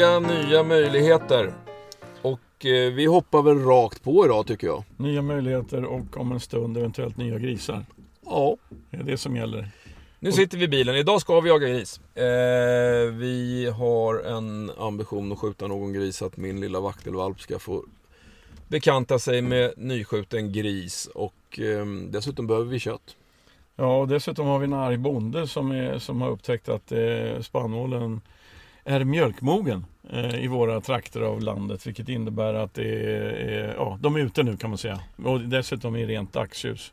vecka, nya möjligheter. Och eh, vi hoppar väl rakt på idag tycker jag. Nya möjligheter och om en stund eventuellt nya grisar. Ja. Det är det som gäller. Nu sitter vi i bilen. Idag ska vi jaga gris. Eh, vi har en ambition att skjuta någon gris så att min lilla vaktelvalp ska få bekanta sig med nyskjuten gris. Och eh, dessutom behöver vi kött. Ja, och dessutom har vi en arg bonde som, är, som har upptäckt att eh, spannmålen är mjölkmogen eh, i våra trakter av landet. Vilket innebär att det är, ja, de är ute nu kan man säga. Och dessutom i rent dagsljus.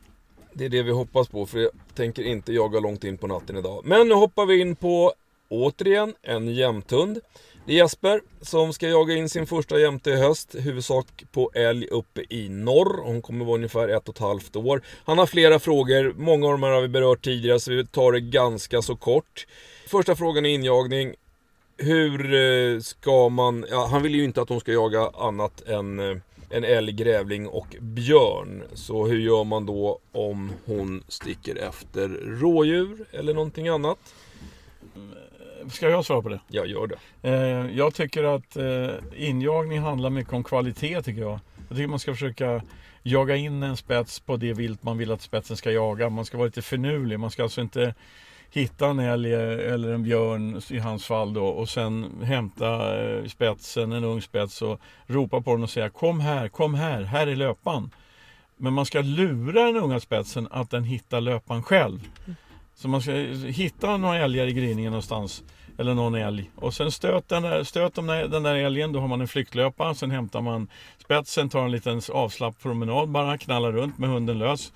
Det är det vi hoppas på för jag tänker inte jaga långt in på natten idag. Men nu hoppar vi in på återigen en jämthund. Det är Jesper som ska jaga in sin första jämte i höst, huvudsak på älg uppe i norr. Hon kommer vara ungefär ett och ett halvt år. Han har flera frågor, många av dem har vi berört tidigare så vi tar det ganska så kort. Första frågan är injagning. Hur eh, ska man, ja, han vill ju inte att hon ska jaga annat än eh, en älg, grävling och björn. Så hur gör man då om hon sticker efter rådjur eller någonting annat? Ska jag svara på det? Jag gör det. Eh, jag tycker att eh, injagning handlar mycket om kvalitet tycker jag. Jag tycker man ska försöka jaga in en spets på det vilt man vill att spetsen ska jaga. Man ska vara lite finurlig. Man ska alltså inte hitta en älg eh, eller en björn i hans fall då och sen hämta eh, spetsen, en ung spets och ropa på den och säga kom här, kom här, här är löpan. Men man ska lura den unga spetsen att den hittar löpan själv. Så man ska eh, hitta några älgar i gryningen någonstans. Eller någon älg. Och sen stöt den där, stöt den där, den där älgen, då har man en flyktlöpa. Sen hämtar man spetsen, tar en liten avslapp promenad bara, knallar runt med hunden lös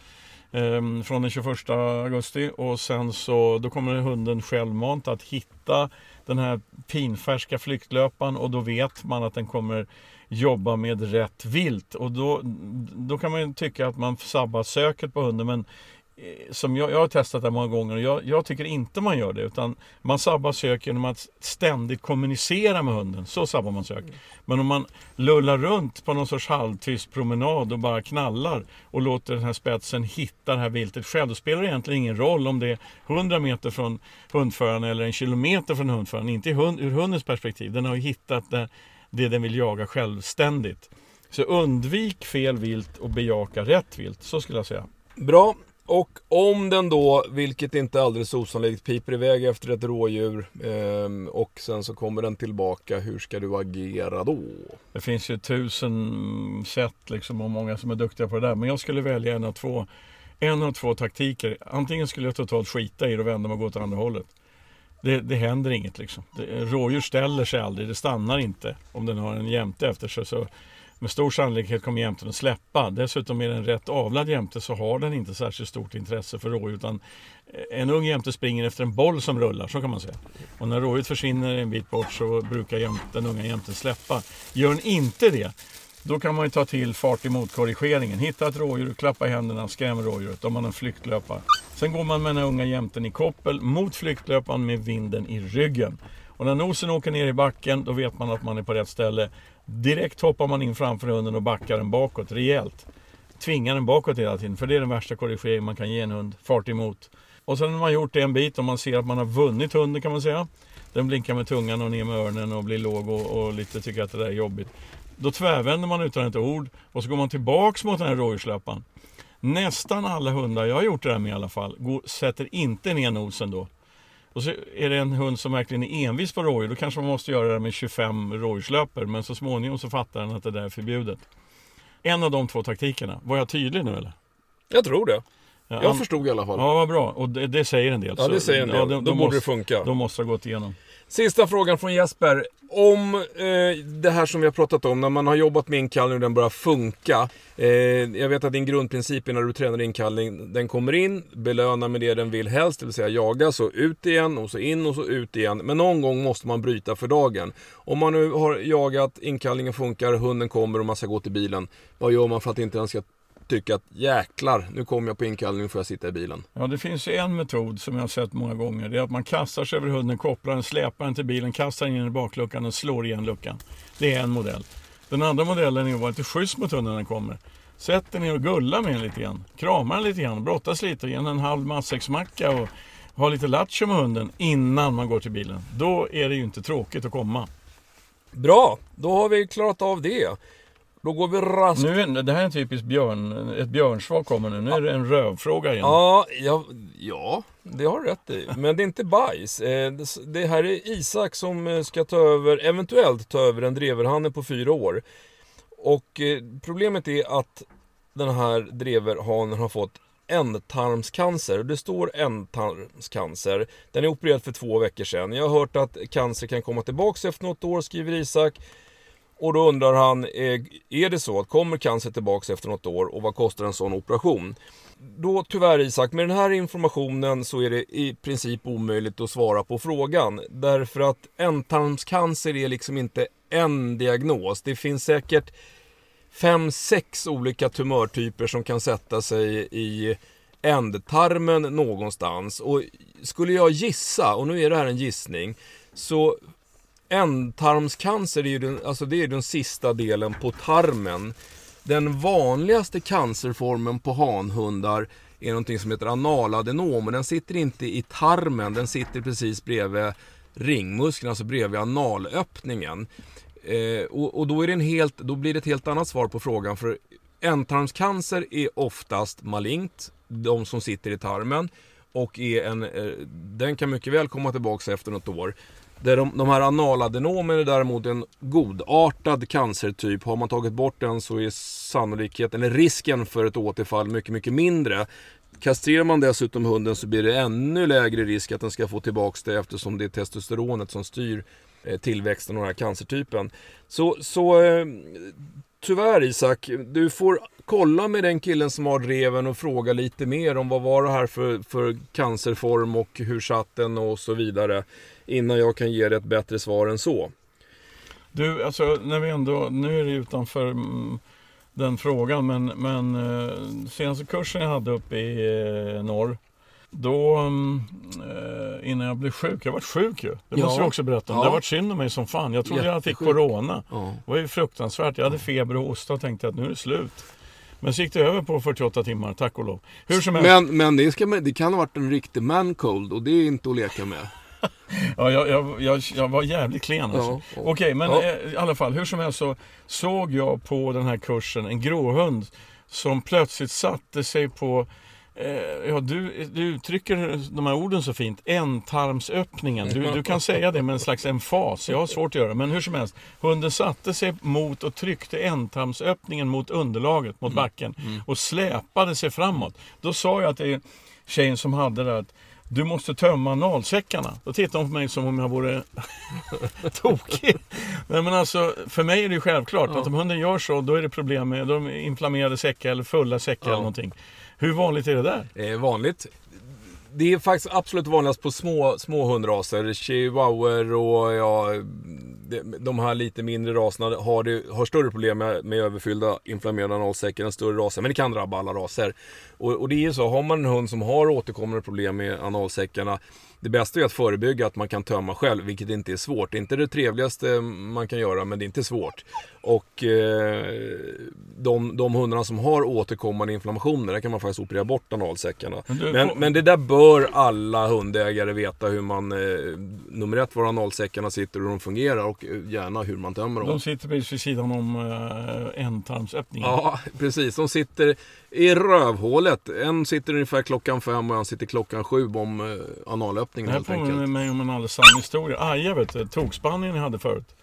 eh, från den 21 augusti. Och sen så, då kommer hunden självmant att hitta den här pinfärska flyktlöpan och då vet man att den kommer jobba med rätt vilt. Och då, då kan man ju tycka att man sabbar söket på hunden men Eh, som jag, jag har testat det många gånger och jag, jag, tycker inte man gör det utan man sabbar sök genom att ständigt kommunicera med hunden. Så sabbar man sök. Men om man lullar runt på någon sorts halvtyst promenad och bara knallar och låter den här spetsen hitta det här viltet själv. Då spelar det egentligen ingen roll om det är 100 meter från hundföraren eller en kilometer från hundföraren. Inte hund, ur hundens perspektiv. Den har ju hittat det, det den vill jaga självständigt. Så undvik fel vilt och bejaka rätt vilt. Så skulle jag säga. Bra, och om den då, vilket inte är alldeles osannolikt, piper iväg efter ett rådjur eh, och sen så kommer den tillbaka, hur ska du agera då? Det finns ju tusen sätt liksom och många som är duktiga på det där. Men jag skulle välja en av två, en av två taktiker. Antingen skulle jag totalt skita i det och vända mig och gå åt andra hållet. Det, det händer inget liksom. Det, rådjur ställer sig aldrig, det stannar inte. Om den har en jämte efter sig så med stor sannolikhet kommer jämten att släppa. Dessutom är den rätt avlad jämte så har den inte särskilt stort intresse för rådjur utan eh, en ung jämte springer efter en boll som rullar, så kan man säga. Och när rådjuret försvinner en bit bort så brukar den unga jämten släppa. Gör den inte det, då kan man ju ta till fart emot korrigeringen. Hitta ett rådjur, klappa i händerna, skräm rådjuret. Om man en flyktlöpa. Sen går man med den unga jämten i koppel mot flyktlöparen med vinden i ryggen. Och när nosen åker ner i backen, då vet man att man är på rätt ställe. Direkt hoppar man in framför hunden och backar den bakåt rejält. Tvingar den bakåt hela tiden, för det är den värsta korrigering man kan ge en hund. Fart emot. Och sen när man gjort det en bit och man ser att man har vunnit hunden kan man säga. Den blinkar med tungan och ner med öronen och blir låg och, och lite tycker att det där är jobbigt. Då tvärvänder man utan ett ord och så går man tillbaks mot den här rådjurslöparen. Nästan alla hundar, jag har gjort det där med i alla fall, går, sätter inte ner nosen då. Och så är det en hund som verkligen är envis på rådjur, då kanske man måste göra det med 25 rådjurslöper. Men så småningom så fattar den att det där är förbjudet. En av de två taktikerna, var jag tydlig nu eller? Jag tror det. Jag ja, förstod i alla fall. Ja, vad bra. Och det, det säger en del. Ja, det säger en del. Ja, då, då, då borde det funka. Då måste ha gått igenom. Sista frågan från Jesper. Om eh, det här som vi har pratat om, när man har jobbat med inkallning och den börjar funka. Eh, jag vet att din grundprincip är när du tränar inkallning, den kommer in, belönar med det den vill helst, det vill säga jaga, så ut igen och så in och så ut igen. Men någon gång måste man bryta för dagen. Om man nu har jagat, inkallningen funkar, hunden kommer och man ska gå till bilen. Vad gör man för att inte den ska tycka att jäklar, nu kommer jag på inkallning får jag sitta i bilen. Ja, det finns ju en metod som jag har sett många gånger. Det är att man kastar sig över hunden, kopplar den, släpar den till bilen, kastar in den i bakluckan och slår igen luckan. Det är en modell. Den andra modellen är att vara lite schysst mot hunden när den kommer. Sätt den ner och gulla med den lite grann. Krama den lite grann, brottas lite, ge en halv matsäcksmacka och ha lite lattjo med hunden innan man går till bilen. Då är det ju inte tråkigt att komma. Bra, då har vi klarat av det. Då går vi raskt... Nu är, det här är en typisk björn, ett björnsvar kommer nu. Nu är det en rövfråga igen. Ja, ja, ja, det har du rätt i. Men det är inte bajs. Eh, det- Det här är Isak som eh, ska ta över, eventuellt ta över en dreverhanne på fyra år. Och eh, problemet är att den här dreverhanen har fått ändtarmscancer. Det står ändtarmscancer. Den är opererad för två veckor sedan. Jag har hört att cancer kan komma tillbaka efter något år, skriver Isak. Och då undrar han, eh, är det så att kommer cancer tillbaka efter något år och vad kostar en sån operation? Då tyvärr Isak, med den här informationen så är det i princip omöjligt att svara på frågan. Därför att ändtarmscancer är liksom inte en diagnos. Det finns säkert fem, sex olika tumörtyper som kan sätta sig i ändtarmen någonstans. Och skulle jag gissa, och nu är det här en gissning, så ändtarmscancer är ju den, alltså det är den sista delen på tarmen. Den vanligaste cancerformen på hanhundar är någonting som heter analadenom och den sitter inte i tarmen, den sitter precis bredvid ringmuskeln, alltså bredvid analöppningen. Eh, och, och då, är det en helt, då blir det ett helt annat svar på frågan för ändtarmscancer är oftast malignt, de som sitter i tarmen. Och är en, eh, den kan mycket väl komma tillbaka efter något år. Där de, de här analadenomen är däremot en godartad cancertyp. Har man tagit bort den så är sannolikheten, eller risken för ett återfall mycket, mycket mindre. Kastrerar man dessutom hunden så blir det ännu lägre risk att den ska få tillbaka det eftersom det är testosteronet som styr eh, tillväxten av den här cancertypen. Så, så eh, tyvärr Isak, du får kolla med den killen som har dreven och fråga lite mer om vad var det här för, för cancerform och hur satt den och så vidare. Innan jag kan ge dig ett bättre svar än så. Du, alltså när vi ändå, nu är det utanför mm, den frågan, men, men eh, senaste kursen jag hade uppe i eh, norr, då eh, innan jag blev sjuk, jag var sjuk ju. Det Ja. måste jag också berätta om. Ja. Det har varit synd om mig som fan. Jag trodde jag fick corona. Ja. Det var ju fruktansvärt. Jag hade feber och hosta och tänkte att nu är det slut. Men så gick det över på 48 timmar, tack och lov. Hur som helst. Men, men det, ska det kan ha varit en riktig mancold och det är inte att leka med. Ja, jag, jag, jag, jag var jävligt klen alltså. Ja. Okej, men Ja. eh, i alla fall, hur som helst så såg jag på den här kursen en gråhund som plötsligt satte sig på Ja, du, du uttrycker de här orden så fint. Ändtarmsöppningen. Du, du kan säga det med en slags emfas. Jag har svårt att göra. Men hur som helst. Hunden satte sig mot och tryckte ändtarmsöppningen mot underlaget, mot backen. Och släpade sig framåt. Då sa jag till tjejen som hade det att du måste tömma analsäckarna. Då tittade hon på mig som om jag vore tokig. Nej, men alltså, för mig är det ju självklart att om hunden gör så, då är det problem med de inflammerade säckar eller fulla säckar Ja. eller någonting. Hur vanligt är det där? Eh, vanligt. Det är faktiskt absolut vanligast på små, små hundraser. Chihuahuor och ja, de- de här lite mindre raserna har, det, har större problem med, med överfyllda inflammerade analsäckar än större raser. Men det kan drabba alla raser. Och, och det är ju så, har man en hund som har återkommande problem med analsäckarna det bästa är att förebygga att man kan tömma själv, vilket inte är svårt. Det är inte det trevligaste man kan göra, men det är inte svårt. Och eh, de, de hundarna som har återkommande inflammationer, där kan man faktiskt operera bort analsäckarna. Men Men, det där bör alla hundägare veta hur man, eh, nummer ett, var analsäckarna sitter och hur de fungerar och eh, gärna hur man tömmer dem. De sitter precis vid sidan om äh, ändtarmsöppningen. Ja, precis. De sitter i rövhålet. En sitter ungefär klockan fem och en sitter klockan sju om eh, Det analöppningen här helt enkelt. påminner mig om en alldeles sann historia. Aja vet du, tokspanien jag hade förut.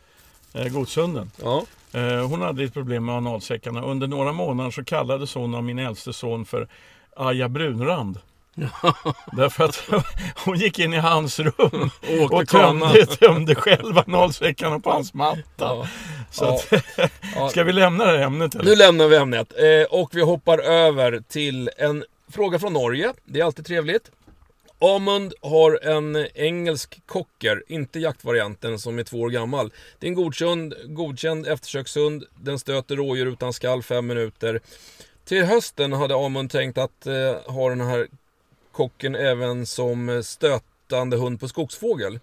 Eh, godshunden. Ja. Eh, hon hade ett problem med analsäckarna. Under några månader så kallades hon av min äldste son för Aja Brunrand. Därför att hon gick in i hans rum och kanan. tömde, tömde själv analsäckarna på hans matta. Ja. Så att, Ja. ska vi lämna det här ämnet eller? Nu lämnar vi ämnet eh, och vi hoppar över till en fråga från Norge. Det är alltid trevligt. Amund har en engelsk cocker, inte jaktvarianten som är två år gammal. Det är en godkänd, godkänd eftersökshund. Den stöter rådjur utan skall fem minuter. Till hösten hade Amund tänkt att eh, ha den här kocken även som stötande hund på skogsfågel.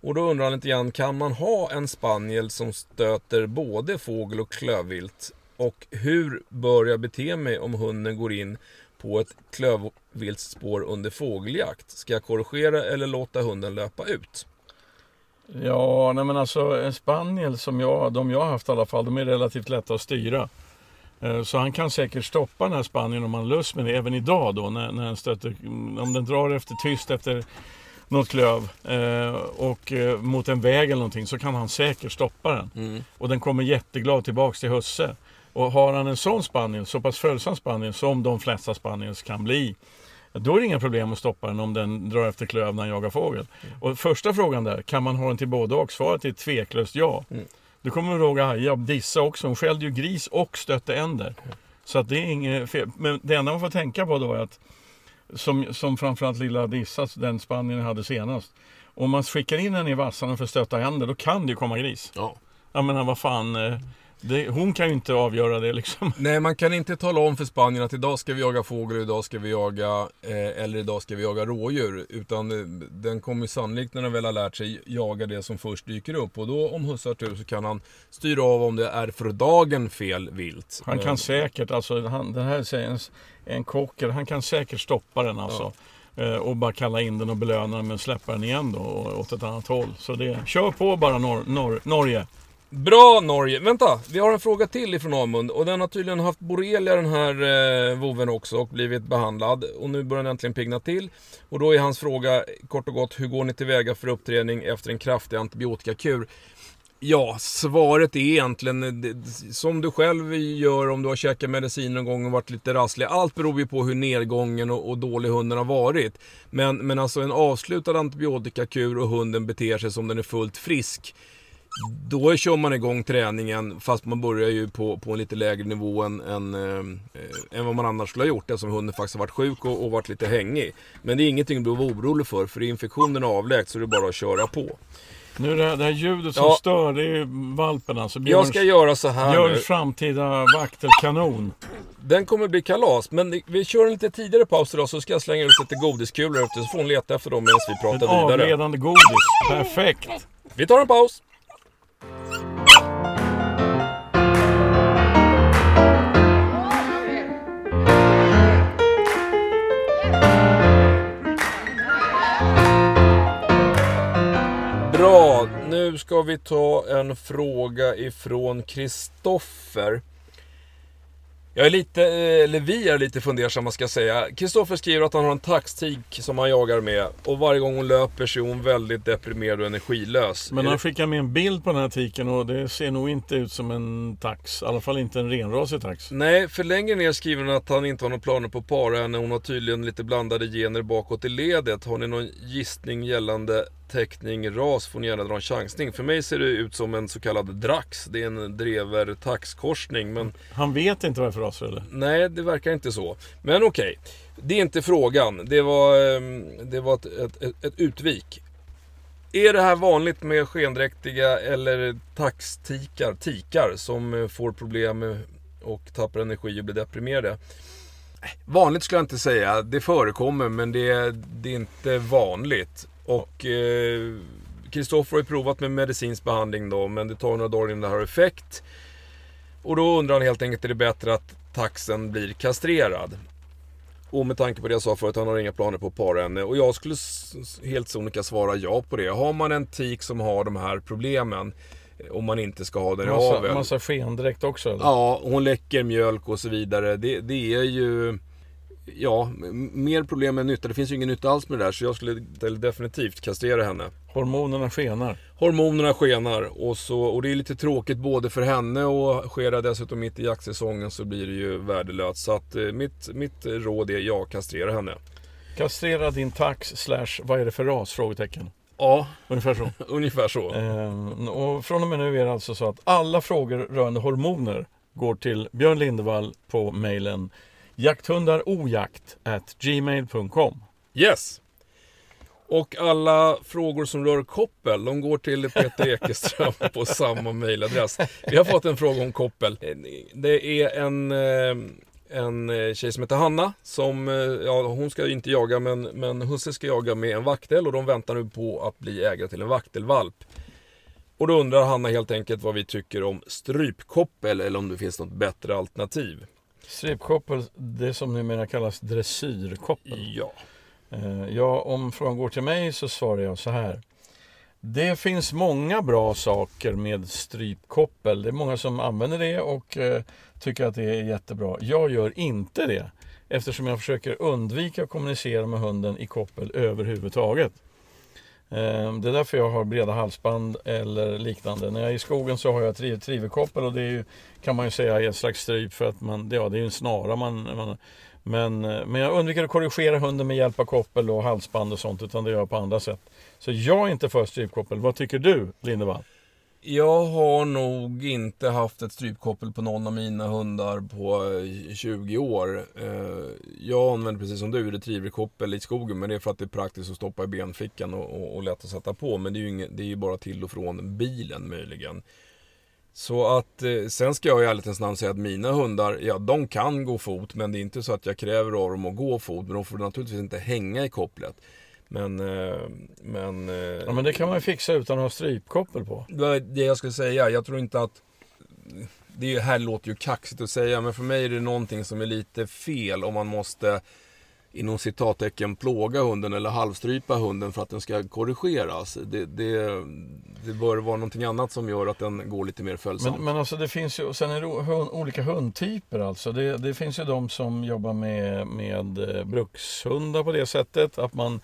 Och då undrar han lite grann, kan man ha en spaniel som stöter både fågel och klövvilt? Och hur bör jag bete mig om hunden går in på ett klövviltspår under fågeljakt? Ska jag korrigera eller låta hunden löpa ut? Ja, nej men alltså en spaniel som jag, de jag har haft i alla fall, de är relativt lätta att styra. Eh, Så han kan säkert stoppa den här spanieln om han har lust med det, även idag då när, när den stöter, om den drar efter tyst efter något klöv eh, och eh, mot en väg eller någonting så kan han säkert stoppa den. Mm. Och den kommer jätteglad tillbaks till husse. Och har han en sån spaniel, så pass följsam spaniel som de flesta spaniels kan bli. Då är det inga problem att stoppa den om den drar efter klöv när han jagar fågel. Och första frågan där, kan man ha den till både och? Svaret är tveklöst ja. Mm. Du kommer ihåg Aja, Dissa också, hon skällde ju gris och stötte änder. Så att det är inget fel. Men det enda man får tänka på då är att, som, som framförallt lilla Dissa, den Spanien hade senast. Om man skickar in henne i vassarna för att stötta änder, då kan det ju komma gris. Ja. Jag menar vad fan, eh, det, hon kan ju inte avgöra det liksom. Nej, man kan inte tala om för Spanien att idag ska vi jaga fågel, idag ska vi jaga, eh, eller idag ska vi jaga rådjur. Utan eh, den kommer sannolikt när den väl har lärt sig jaga det som först dyker upp. Och då om husse har tur så kan han styra av om det är för dagen fel vilt. Han Eh, kan säkert, alltså han, den här säger en, en kocker, han kan säkert stoppa den alltså. Eh, Och bara kalla in den och belöna den men släppa den igen då och- åt ett annat håll. Så det, kör på bara Nor- Nor- Norge. Bra Norge! Vänta, vi har en fråga till ifrån Amund och den har tydligen haft borrelia den här eh, voven också och blivit behandlad. Och nu börjar den äntligen pigna till. Och då är hans fråga kort och gott, hur går ni tillväga för uppträning efter en kraftig antibiotikakur? Ja, svaret är egentligen eh, det- som du själv gör om du har käkat medicin någon gång och varit lite rasslig. Allt beror ju på hur nedgången och, och dålig hunden har varit. Men, men alltså en avslutad antibiotikakur och hunden beter sig som den är fullt frisk. Då kör man igång träningen fast man börjar ju på, på en lite lägre nivå än, än, eh, än vad man annars skulle ha gjort eftersom hunden faktiskt har varit sjuk och, och varit lite hängig. Men det är ingenting behöver vara orolig för för är infektionen avlägst så är det bara att köra på. Nu det här, det här ljudet som Ja. stör, det är valpen alltså. Jag Björns, ska göra så här nu. Björns framtida vaktelkanon. Den kommer bli kalas, men vi kör en lite tidigare paus idag så ska jag slänga ut lite godiskulor ute så får hon leta efter dem medan vi Ett pratar vidare. avledande godis. Perfekt. Vi tar en paus. Bra, nu ska vi ta en fråga ifrån Kristoffer. Jag är lite, eh, eller vi är lite fundersamma ska jag säga. Kristoffer skriver att han har en taxtik som han jagar med och varje gång hon löper så är hon väldigt deprimerad och energilös. Men han skickar med en bild på den här tiken och det ser nog inte ut som en tax. I alla fall inte en renrasig tax. Nej, för längre ner skriver han att han inte har några planer på att para henne. Hon har tydligen lite blandade gener bakåt i ledet. Har ni någon gissning gällande täckning, ras får ni gärna dra en chansning. För mig ser det ut som en så kallad drax. Det är en drever taxkorsning. Men Han vet inte vad det är för raser eller? nej, det verkar inte så. Men okej, det är inte frågan. Det var, ehm, det var ett, ett, ett, ett utvik. Är det här vanligt med skendräktiga eller taxtikar, tikar som eh, får problem eh, och tappar energi och blir deprimerade? Vanligt skulle jag inte säga. Det förekommer men det är, det är inte vanligt. Och eh, Kristoffer har ju provat med medicinsk behandling då men det tar några dagar innan det har effekt. Och då undrar han helt enkelt, är det bättre att taxen blir kastrerad? Och med tanke på det jag sa förut, han har inga planer på att para henne. Och jag skulle helt sonika svara ja på det. Har man en tik som har de här problemen, eh, om man inte ska ha den i Massa, avel. massa skendräkt också eller? Ja, hon läcker mjölk och så vidare. Det, det är ju... Ja, mer problem än nytta. Det finns ju ingen nytta alls med det där. Så jag skulle de- definitivt kastrera henne. Hormonerna skenar. Hormonerna skenar och, så, och det är lite tråkigt både för henne och sker det dessutom mitt i jaktsäsongen så blir det ju värdelöst. Så att eh, mitt, mitt råd är ja, kastrera henne. Kastrera din tax slash vad är det för ras? Frågetecken. Ja, Ungefär så. ungefär så. Ehm, och från och med nu är det alltså så att alla frågor rörande hormoner går till Björn Lindevall på mejlen jakthundarojakt@gmail.com. Yes! Och alla frågor som rör koppel, de går till Peter Ekeström på samma mejladress. Vi har fått en fråga om koppel. Det är en, eh, en eh, tjej som heter Hanna som, eh, ja hon ska ju inte jaga men, men husse ska jaga med en vaktel och de väntar nu på att bli ägare till en vaktelvalp. Och då undrar Hanna helt enkelt vad vi tycker om strypkoppel eller om det finns något bättre alternativ. Strypkoppel, det som numera kallas dressyrkoppel. Ja. Eh, ja, om frågan går till mig så svarar jag så här. Det finns många bra saker med strypkoppel. Det är många som använder det och eh, tycker att det är jättebra. Jag gör inte det eftersom jag försöker undvika att kommunicera med hunden i koppel överhuvudtaget. Ehm, det är därför jag har breda halsband eller liknande. När jag är i skogen så har jag ett trivekoppel och det är ju, kan man ju säga är ett slags stryp för att man, ja, det är ju en snara man, man men, men jag undviker att korrigera hunden med hjälp av koppel och halsband och sånt utan det gör jag på andra sätt. Så jag är inte för strypkoppel. Vad tycker du Lindevall? Jag har nog inte haft ett strypkoppel på någon av mina hundar på eh, 20 år. Eh, jag använder precis som du retrieverkoppel i skogen men det är för att det är praktiskt att stoppa i benfickan och, och, och lätt att sätta på. Men det är ju, inget, det är ju bara till och från bilen möjligen. Så att eh, sen ska jag i ärlighetens namn säga att mina hundar, ja de kan gå fot men det är inte så att jag kräver av dem att gå fot. Men de får naturligtvis inte hänga i kopplet. Men, eh, men... Eh, ja men det kan man ju fixa utan att ha strypkoppel på. Det jag skulle säga, jag tror inte att... Det här låter ju kaxigt att säga men för mig är det någonting som är lite fel om man måste inom citattecken plåga hunden eller halvstrypa hunden för att den ska korrigeras. Det, det, det bör vara någonting annat som gör att den går lite mer följsamt. Men, men alltså det finns ju, sen är det hund, olika hundtyper alltså. Det, det, finns ju de som jobbar med, med eh, brukshundar på det sättet att man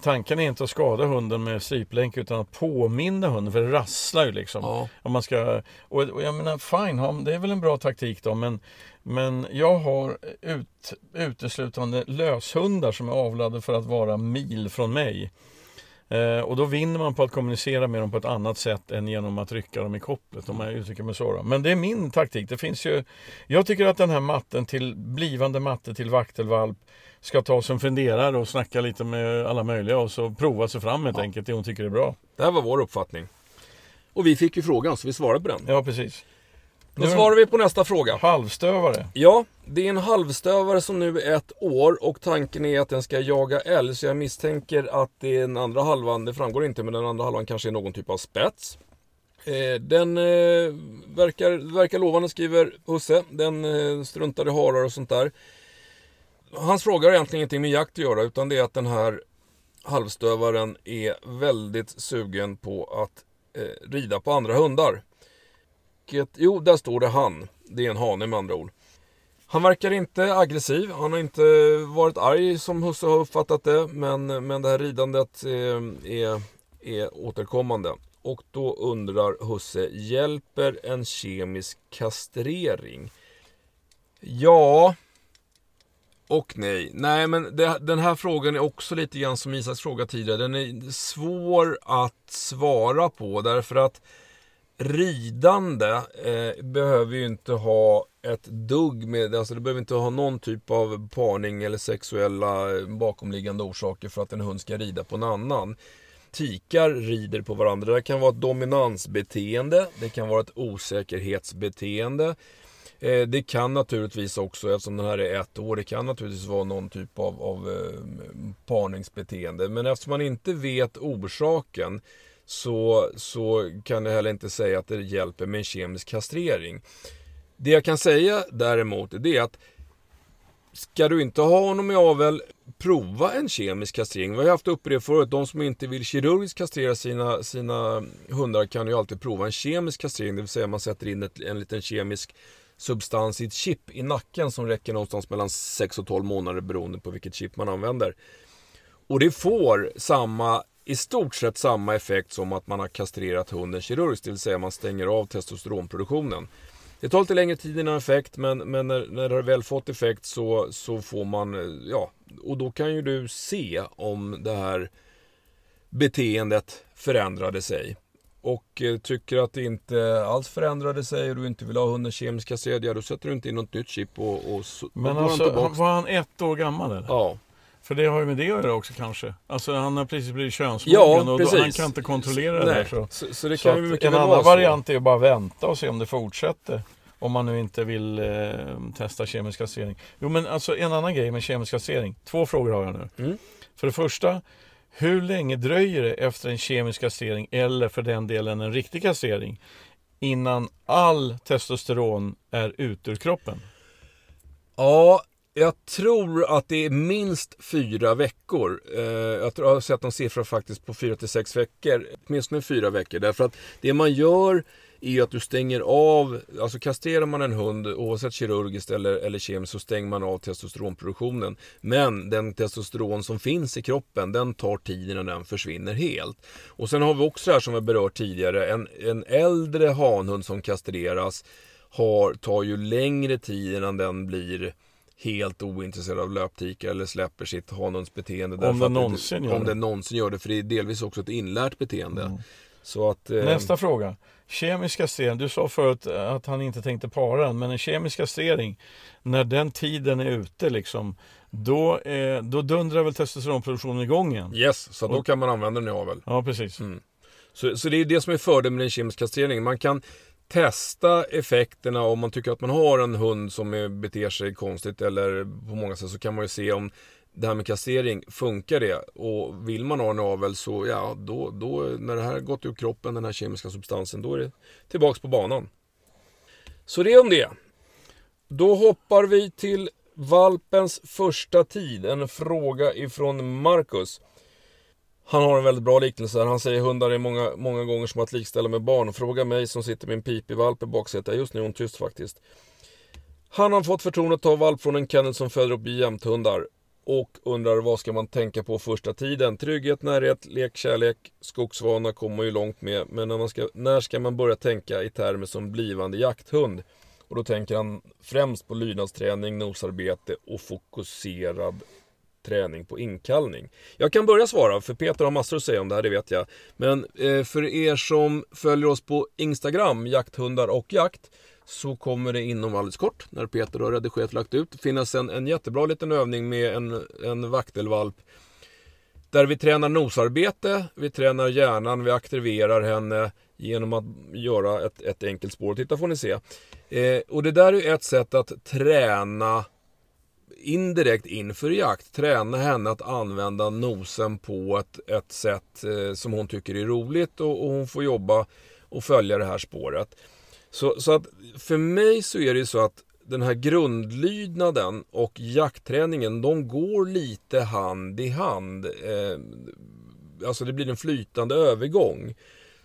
Tanken är inte att skada hunden med stryplänk utan att påminna hunden för det rasslar ju liksom. Ja. Om man ska, och, och jag menar fine, det är väl en bra taktik då men men jag har ut, uteslutande löshundar som är avlade för att vara mil från mig. Eh, och då vinner man på att kommunicera med dem på ett annat sätt än genom att rycka dem i kopplet om jag uttrycker mig så. Då. Men det är min taktik. Det finns ju, jag tycker att den här matten till blivande matte till vaktelvalp ska ta sig en funderare och snacka lite med alla möjliga och så prova sig fram helt ja. enkelt det hon tycker är bra. Det här var vår uppfattning. Och vi fick ju frågan så vi svarade på den. Ja precis. Då svarar vi på nästa fråga. Halvstövare. Ja, det är en halvstövare som nu är ett år och tanken är att den ska jaga älg. Så jag misstänker att det är den andra halvan, det framgår inte, men den andra halvan kanske är någon typ av spets. Eh, den eh, verkar, verkar lovande skriver Husse. Den eh, struntar i harar och sånt där. Hans fråga har egentligen ingenting med jakt att göra utan det är att den här halvstövaren är väldigt sugen på att eh, rida på andra hundar. Vilket, jo, där står det han. Det är en hane med andra ord. Han verkar inte aggressiv. Han har inte varit arg som husse har uppfattat det. Men, men det här ridandet är, är, är återkommande. Och då undrar husse, hjälper en kemisk kastrering? Ja, och nej. Nej, men det, den här frågan är också lite grann som Isaks fråga tidigare. Den är svår att svara på därför att ridande eh, behöver ju inte ha ett dugg med, alltså det behöver inte ha någon typ av parning eller sexuella eh, bakomliggande orsaker för att en hund ska rida på en annan. Tikar rider på varandra. Det kan vara ett dominansbeteende, det kan vara ett osäkerhetsbeteende. Eh, det kan naturligtvis också, eftersom den här är ett år, det kan naturligtvis vara någon typ av, av eh, parningsbeteende. Men eftersom man inte vet orsaken så, så kan jag heller inte säga att det hjälper med en kemisk kastrering. Det jag kan säga däremot det är att Ska du inte ha honom i avel, prova en kemisk kastrering. Vi har haft uppe det förut. De som inte vill kirurgiskt kastrera sina, sina hundar kan ju alltid prova en kemisk kastrering. Det vill säga man sätter in ett, en liten kemisk substans i ett chip i nacken som räcker någonstans mellan 6 och 12 månader beroende på vilket chip man använder. Och det får samma i stort sett samma effekt som att man har kastrerat hunden kirurgiskt, det vill säga man stänger av testosteronproduktionen. Det tar lite längre tid innan effekt, men, men när, när det har väl fått effekt så, så får man, eh, ja, och då kan ju du se om det här beteendet förändrade sig. Och eh, tycker att det inte alls förändrade sig och du inte vill ha hunden kemiska sed, ja då sätter du inte in något nytt chip och, och Men alltså, var han ett år gammal eller? Ja. För det har ju med det att göra också kanske. Alltså han har precis blivit könsmogen ja, och då, han kan inte kontrollera det där. Så, så, så det kan så ju mycket En annan variant är att bara vänta och se om det fortsätter. Om man nu inte vill eh, testa kemisk kastrering. Jo men alltså en annan grej med kemisk kastrering. Två frågor har jag nu. Mm. För det första, hur länge dröjer det efter en kemisk kastrering eller för den delen en riktig kastrering innan all testosteron är ut ur kroppen? Ja, Jag tror att det är minst fyra veckor. Eh, jag, tror, jag har sett en siffra faktiskt på fyra till sex veckor. Åtminstone fyra veckor. Därför att det man gör är ju att du stänger av, alltså kastrerar man en hund oavsett kirurgiskt eller, eller kemiskt så stänger man av testosteronproduktionen. Men den testosteron som finns i kroppen den tar tid innan den försvinner helt. Och sen har vi också det här som vi berört tidigare, en, en äldre hanhund som kastreras har, tar ju längre tid innan den blir helt ointresserad av löptikar eller släpper sitt hanhundsbeteende. Om den någonsin gör Om det. den någonsin gör det, för det är delvis också ett inlärt beteende. Mm. Så att, eh, Nästa fråga. Kemisk kastrering. Du sa förut att han inte tänkte para den, men en kemisk kastrering, när den tiden är ute liksom, då, eh, då dundrar väl testosteronproduktionen igång igen? Yes, så då kan man använda den i avel. Ja, precis. Mm. Så, så det är det som är fördelen med den kemiska kastreringen. Man kan testa effekterna om man tycker att man har en hund som beter sig konstigt eller på många sätt så kan man ju se om det här med kastrering, funkar det? Och vill man ha en avel så ja, då, då när det här har gått ur kroppen, den här kemiska substansen, då är det tillbaks på banan. Så det är om det. Då hoppar vi till valpens första tid. En fråga ifrån Marcus. Han har en väldigt bra liknelse. här. Han säger hundar är många, många gånger som att likställa med barn. Fråga mig som sitter med en pipig valp i baksätet. Just nu är hon tyst faktiskt. Han har fått förtroendet att ta valp från en kennel som föder upp jämthundar. Och undrar vad ska man tänka på första tiden? Trygghet, närhet, lek, kärlek, skogsvana kommer ju långt med. Men när, man ska, när ska man börja tänka i termer som blivande jakthund? Och då tänker han främst på lydnadsträning, nosarbete och fokuserad träning på inkallning. Jag kan börja svara, för Peter har massor att säga om det här, det vet jag. Men eh, för er som följer oss på Instagram, jakthundar och jakt, så kommer det inom alldeles kort, när Peter har redigerat och lagt ut, finnas en, en jättebra liten övning med en, en vaktelvalp. Där vi tränar nosarbete, vi tränar hjärnan, vi aktiverar henne genom att göra ett, ett enkelt spår. Titta får ni se. Eh, och det där är ett sätt att träna indirekt inför jakt träna henne att använda nosen på ett, ett sätt eh, som hon tycker är roligt och, och, hon får jobba och följa det här spåret. Så, så att för mig så är det så att den här grundlydnaden och jaktträningen, de går lite hand i hand. Eh, alltså det blir en flytande övergång.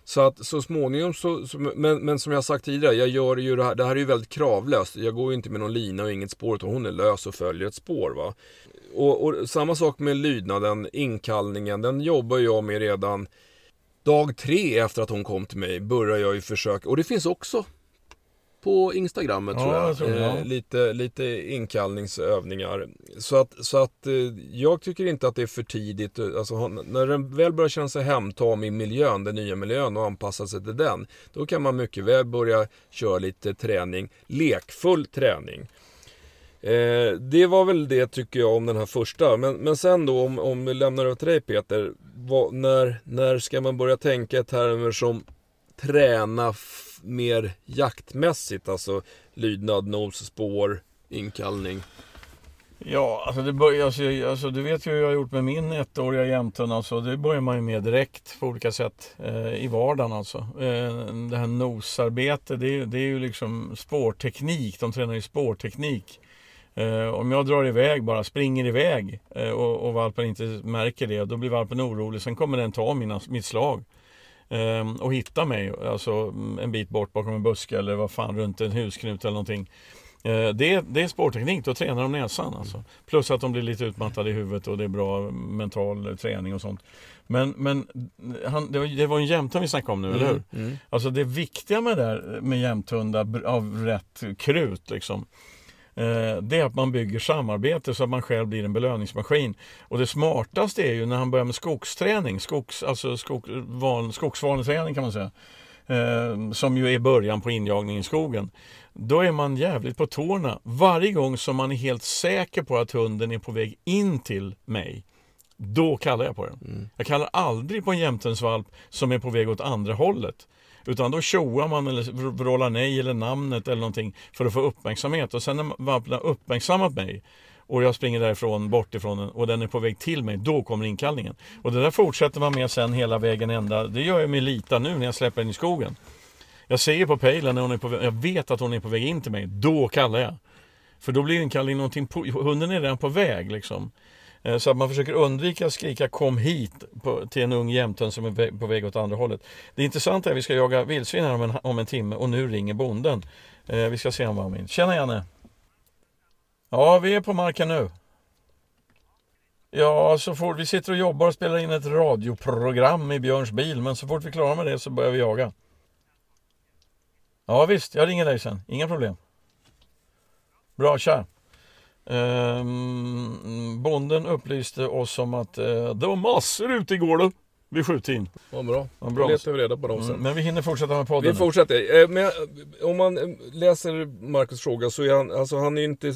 Så att så småningom så, så men, men, som jag sagt tidigare, jag gör ju det här, det här är ju väldigt kravlöst. Jag går ju inte med någon lina och inget spår, utan hon är lös och följer ett spår. Va? Och, och samma sak med lydnaden, inkallningen, den jobbar jag med redan dag tre efter att hon kom till mig. Börjar jag ju försöka, och det finns också på Instagrammet Ja, tror jag. jag tror det, ja. eh, lite, lite inkallningsövningar. Så att, så att eh, jag tycker inte att det är för tidigt. eh, Alltså, när den väl börjar känna sig hemtam i miljön, den nya miljön och anpassa sig till den. Då kan man mycket väl börja köra lite träning, lekfull träning. Eh, det var väl det tycker jag om den här första. Men, men sen då om, om vi lämnar över till dig Peter. Vad, när, när ska man börja tänka i termer som träna mer jaktmässigt? Alltså lydnad, nos, spår, inkallning. Ja, alltså, det bör, alltså, alltså du vet ju hur jag har gjort med min ettåriga jämthund. Alltså, det börjar man ju med direkt på olika sätt eh, i vardagen. Alltså. Eh, det här nosarbete, det, är- det är ju liksom spårteknik. De tränar ju spårteknik. Eh, om jag drar iväg, bara springer iväg eh, och, och valpen inte märker det, då blir valpen orolig. Sen kommer den ta mina, mitt slag eh, och hitta mig, alltså mm, en bit bort bakom en buske eller vad fan runt en husknut eller någonting. Eh, Det, det är spårteknik, då tränar de näsan alltså. Plus att de blir lite utmattade i huvudet och det är bra mental träning och sånt. Men, men han, det, var, det var en jämthund vi snackade om nu, eller hur? Mm. Alltså det viktiga med, det där, med jämthundar av rätt krut liksom. Eh, Det är att man bygger samarbete så att man själv blir en belöningsmaskin. Och det smartaste är ju när han börjar med skogsträning, skogs, alltså skog, van, skogsvaneträning kan man säga. Eh, som ju är början på injagning i skogen. Då är man jävligt på tårna varje gång som man är helt säker på att hunden är på väg in till mig. Då kallar jag på den. Mm. Jag kallar aldrig på en jämthundsvalp som är på väg åt andra hållet. Utan då tjoar man eller vrålar nej eller namnet eller någonting för att få uppmärksamhet. Och sen när valpen har uppmärksammat mig och jag springer därifrån, bort ifrån den och den är på väg till mig, då kommer inkallningen. Och det där fortsätter man med sen hela vägen ända. Det gör jag med Lita nu när jag släpper den i skogen. Jag ser på pejlen när hon är på väg, jag vet att hon är på väg in till mig, då kallar jag. För då blir inkallningen någonting, på, hunden är redan på väg liksom. Eh, så att man försöker undvika att skrika kom hit på, till en ung jämtön som är på väg åt andra hållet. Det intressanta är att vi ska jaga vildsvin här om en, om en timme och nu ringer bonden. Eh, vi ska se om han vill. Tjena Janne! Ja, vi är på marken nu. Ja, så fort vi sitter och jobbar och spelar in ett radioprogram i Björns bil, men så fort vi klarar med det så börjar vi jaga. Ja visst, jag ringer dig sen. Inga problem. Bra, tja. Ehm, bonden upplyste oss om att eh, det var massor ute igår då. Vid sjutiden. Vad bra. Ja, bra. Då letar vi reda på dem sen. Mm, men vi hinner fortsätta med podden. Vi fortsätter. Eh, Men om man eh, läser Marcus fråga så är han, alltså han är inte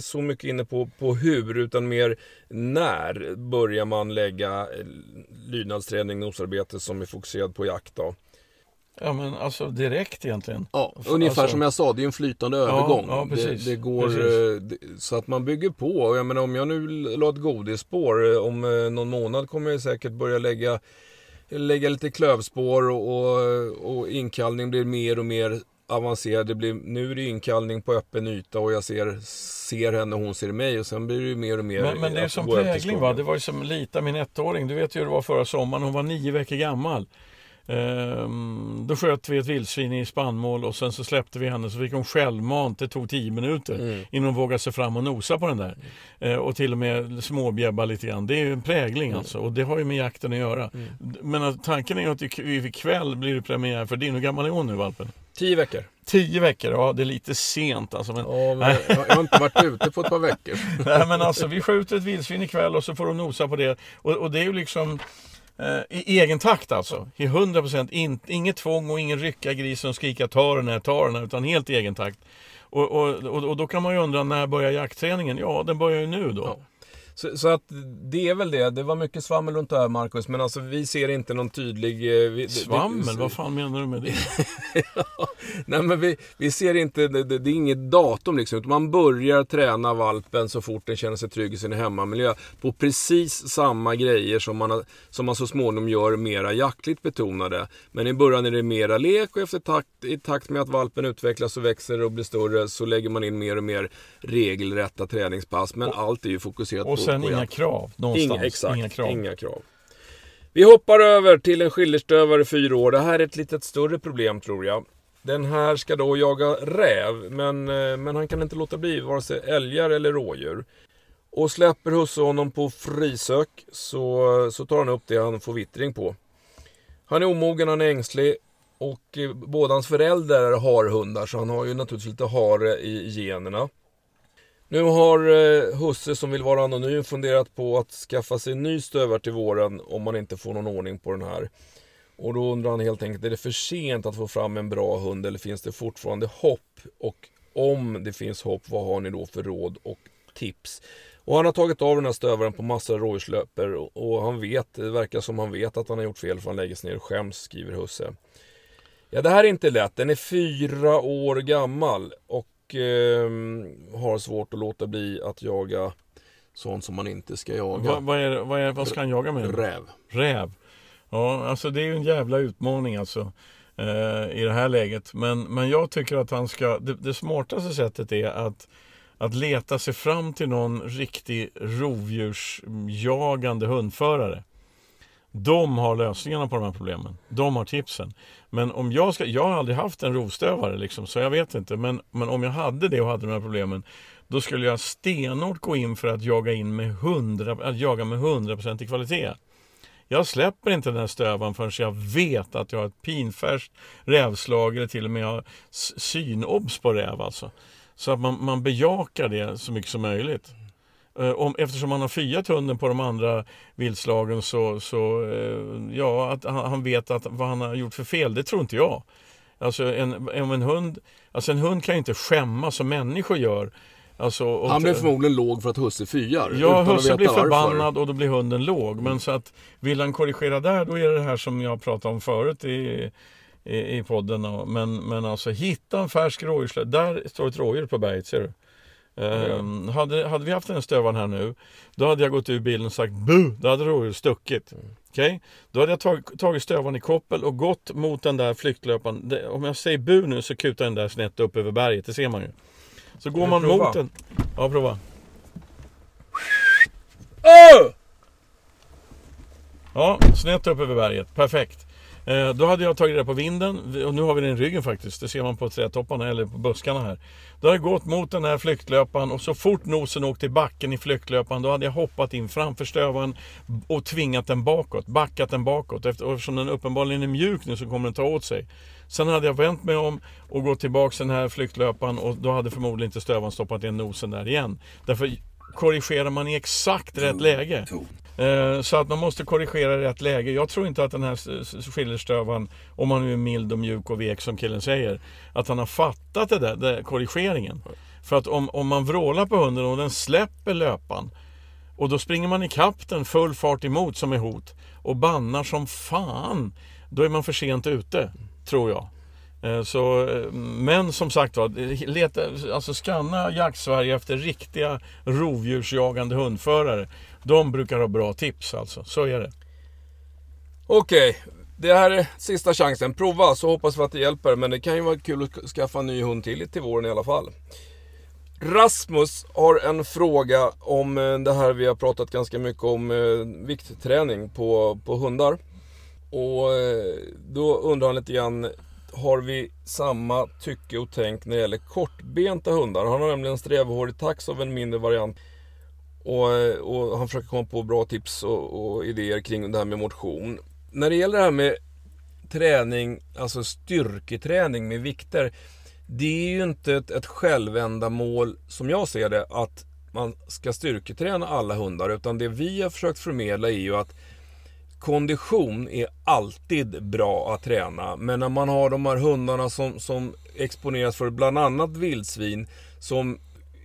så mycket inne på, på hur utan mer när börjar man lägga eh, lydnadsträning, nosarbete som är fokuserad på jakt då? Ja men alltså direkt egentligen. Ja, ungefär Alltså- som jag sa, det är en flytande Ja, övergång. ja, precis. Det, det går, Precis. eh, så att man bygger på. Jag menar om jag nu la ett godisspår, eh, om eh, någon månad kommer jag säkert börja lägga, lägga lite klövspår och, och, och inkallning blir mer och mer avancerad. Det blir, nu är det inkallning på öppen yta och jag ser, ser henne och hon ser mig och sen blir det ju mer och mer Men, men det är som prägling va. Det var ju som Lita, min ettåring. Du vet ju hur det var förra sommaren. Hon var nio veckor gammal. Ehm, då sköt vi ett vildsvin i spannmål och sen så släppte vi henne så fick hon självmant. Det tog tio minuter Mm. innan hon vågade sig fram och nosa på den där. Eh, och till och med småbjäbba lite grann. Det är ju en prägling alltså och det har ju med jakten att göra. Mm. Men tanken är ju att ik- ikväll blir det premiär för din. Hur gammal är hon nu valpen? Tio veckor. Tio veckor, ja det är lite sent alltså. Men, Ja, men jag, har inte varit ute på ett par veckor. Nej men alltså vi skjuter ett vildsvin ikväll och så får de nosa på det. Och, och det är ju liksom Eh, i egen takt alltså. I 100% in, inget tvång och ingen rycka grisen och skrika ta den här, ta den här. Utan helt i egen takt. Och, och, och, och då kan man ju undra när börjar jaktträningen? Ja den börjar ju nu då. Ja. Så, så att det är väl det. Det var mycket svammel runt det här Marcus, men alltså vi ser inte någon tydlig... eh, Vi, Svammel, det, vad fan menar du med det? Nej men vi, vi ser inte, det, det, det är inget datum liksom. Man börjar träna valpen så fort den känner sig trygg i sin hemmamiljö. På precis samma grejer som man, som man så småningom gör mera jaktligt betonade. Men i början är det mera lek och efter takt, i takt med att valpen utvecklas och växer och blir större så lägger man in mer och mer regelrätta träningspass. Men allt är ju fokuserat på Sen på inga krav någonstans. Inga, exakt, inga krav. inga krav. Vi hoppar över till en skillerstövare fyra år. Det här är ett litet större problem tror jag. Den här ska då jaga räv, men, eh, men han kan inte låta bli vare sig älgar eller rådjur. Och släpper husse honom på frisök så, så tar han upp det han får vittring på. Han är omogen, han är ängslig och eh, båda hans föräldrar har hundar så han har ju naturligtvis lite hare i generna. Nu har eh, husse som vill vara anonym funderat på att skaffa sig en ny stövare till våren om man inte får någon ordning på den här. Och då undrar han helt enkelt, är det för sent att få fram en bra hund eller finns det fortfarande hopp? Och om det finns hopp, vad har ni då för råd och tips? Och han har tagit av den här stövaren på massor av rådjurslöper och, och han vet, det verkar som han vet att han har gjort fel för han lägger sig ner och skäms, skriver husse. Ja, det här är inte lätt. Den är fyra år gammal och ehm, har svårt att låta bli att jaga sånt som man inte ska jaga. Vad, vad, är, vad, är, vad ska han jaga med? Räv. Räv. Ja, alltså det är ju en jävla utmaning alltså. Eh, I det här läget. Men, men jag tycker att han ska, det, det smartaste sättet är att, att leta sig fram till någon riktig rovdjursjagande hundförare. De har lösningarna på de här problemen. De har tipsen. Men om jag ska, jag har aldrig haft en rovstövare liksom, så jag vet inte. Men, men om jag hade det och hade de här problemen, då skulle jag stenhårt gå in för att jaga in med 100, att jaga med 100% i kvalitet. Jag släpper inte den här stövaren förrän jag vet att jag har ett pinfärskt rävslag eller till och med har synobs på räv alltså. Så att man, man bejakar det så mycket som möjligt. Eh, Om, eftersom man har fyat hunden på de andra viltslagen så, så eh, ja, att han, han vet att vad han har gjort för fel, det tror inte jag. Alltså en, en hund, alltså en hund kan ju inte skämmas som människor gör. Alltså, Han blev förmodligen låg för att husse fyar. Ja, husse blir varför. förbannad och då blir hunden låg. Men så att vill han korrigera där, då är det det här som jag pratade om förut i, i, i podden. Men, men alltså hitta en färsk rådjurslö. Där står ett rådjur på berget, ser du. Ehm, hade, hade vi haft den stövaren här nu, då hade jag gått ur bilen och sagt bu, då hade rådjuret stuckit. Okej? Då hade jag tag, tagit stövaren i koppel och gått mot den där flyktlöparen. Det, om jag säger bu nu så kutar den där snett upp över berget, det ser man ju. Så går man prova? mot den. Ja, prova. Öh! Ja, snett upp över berget. Perfekt. Eh, då hade jag tagit det på vinden och nu har vi den i ryggen faktiskt. Det ser man på trädtopparna eller på buskarna här. Då har jag gått mot den här flyktlöparen och så fort nosen åkte i backen i flyktlöparen då hade jag hoppat in framför stövaren och tvingat den bakåt, backat den bakåt. Eftersom den uppenbarligen är mjuk nu så kommer den ta åt sig. Sen hade jag vänt mig om och gått tillbaks den här flyktlöparen och då hade förmodligen inte stövaren stoppat in nosen där igen. Därför korrigerar man i exakt rätt läge. Eh, Så att man måste korrigera rätt läge. Jag tror inte att den här skillerstövaren, om han nu är mild och mjuk och vek som killen säger, att han har fattat det där, det, korrigeringen. För att om, om man vrålar på hunden och den släpper löpan och då springer man ikapp den full fart emot som är hot och bannar som fan, då är man för sent ute, tror jag. Eh, så, eh, men som sagt var, leta, alltså skanna jakt-Sverige efter riktiga rovdjursjagande hundförare. De brukar ha bra tips alltså, så är det. Okej, det här är sista chansen. Prova så hoppas vi att det hjälper. Men det kan ju vara kul att skaffa en ny hund till till våren i alla fall. Rasmus har en fråga om eh, det här vi har pratat ganska mycket om, eh, viktträning på, på hundar. Och eh, då undrar han lite grann, har vi samma tycke och tänk när det gäller kortbenta hundar? Han har nämligen en strävhårig tax av en mindre variant. Och, och han försöker komma på bra tips och, och idéer kring det här med motion. När det gäller det här med träning, alltså styrketräning med vikter. Det är ju inte ett, ett självändamål som jag ser det att man ska styrketräna alla hundar. Utan det vi har försökt förmedla är ju att kondition är alltid bra att träna. Men när man har de här hundarna som, som exponeras för bland annat vildsvin som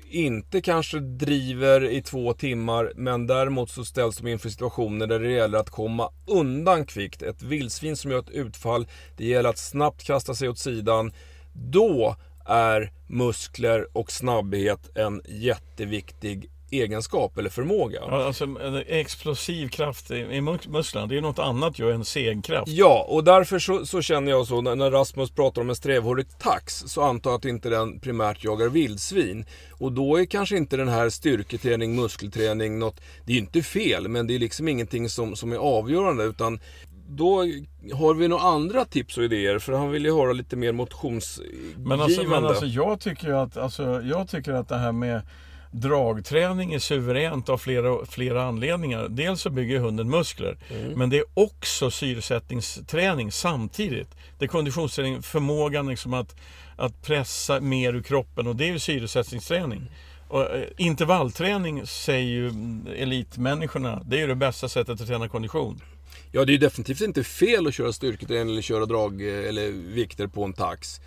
inte kanske driver i två timmar men däremot så ställs de inför situationer där det gäller att komma undan kvickt. Ett vildsvin som gör ett utfall, det gäller att snabbt kasta sig åt sidan. Då är muskler och snabbhet en jätteviktig egenskap eller förmåga. Ja, Alltså en explosiv kraft i i mus- musklerna, det är något annat ju än segkraft. Ja, och därför så, så känner jag så när, när Rasmus pratar om en strävhårig tax så antar jag att inte den primärt jagar vildsvin. Och då är kanske inte den här styrketräning, muskelträning något, det är ju inte fel men det är liksom ingenting som, som är avgörande utan då har vi några andra tips och idéer för han vill ju höra lite mer motionsgivande. Men alltså, men alltså jag tycker ju att, alltså, jag tycker att det här med dragträning är suveränt av flera, flera anledningar. Dels så bygger hunden muskler, men det är också syresättningsträning samtidigt. Det är konditionsträning, förmågan liksom att, att pressa mer ur kroppen och det är ju syresättningsträning. Och, eh, intervallträning säger ju mm, elitmänniskorna, det är ju det bästa sättet att träna kondition. Ja, det är definitivt inte fel att köra styrketräning eller köra drag eh, eller vikter på en tax.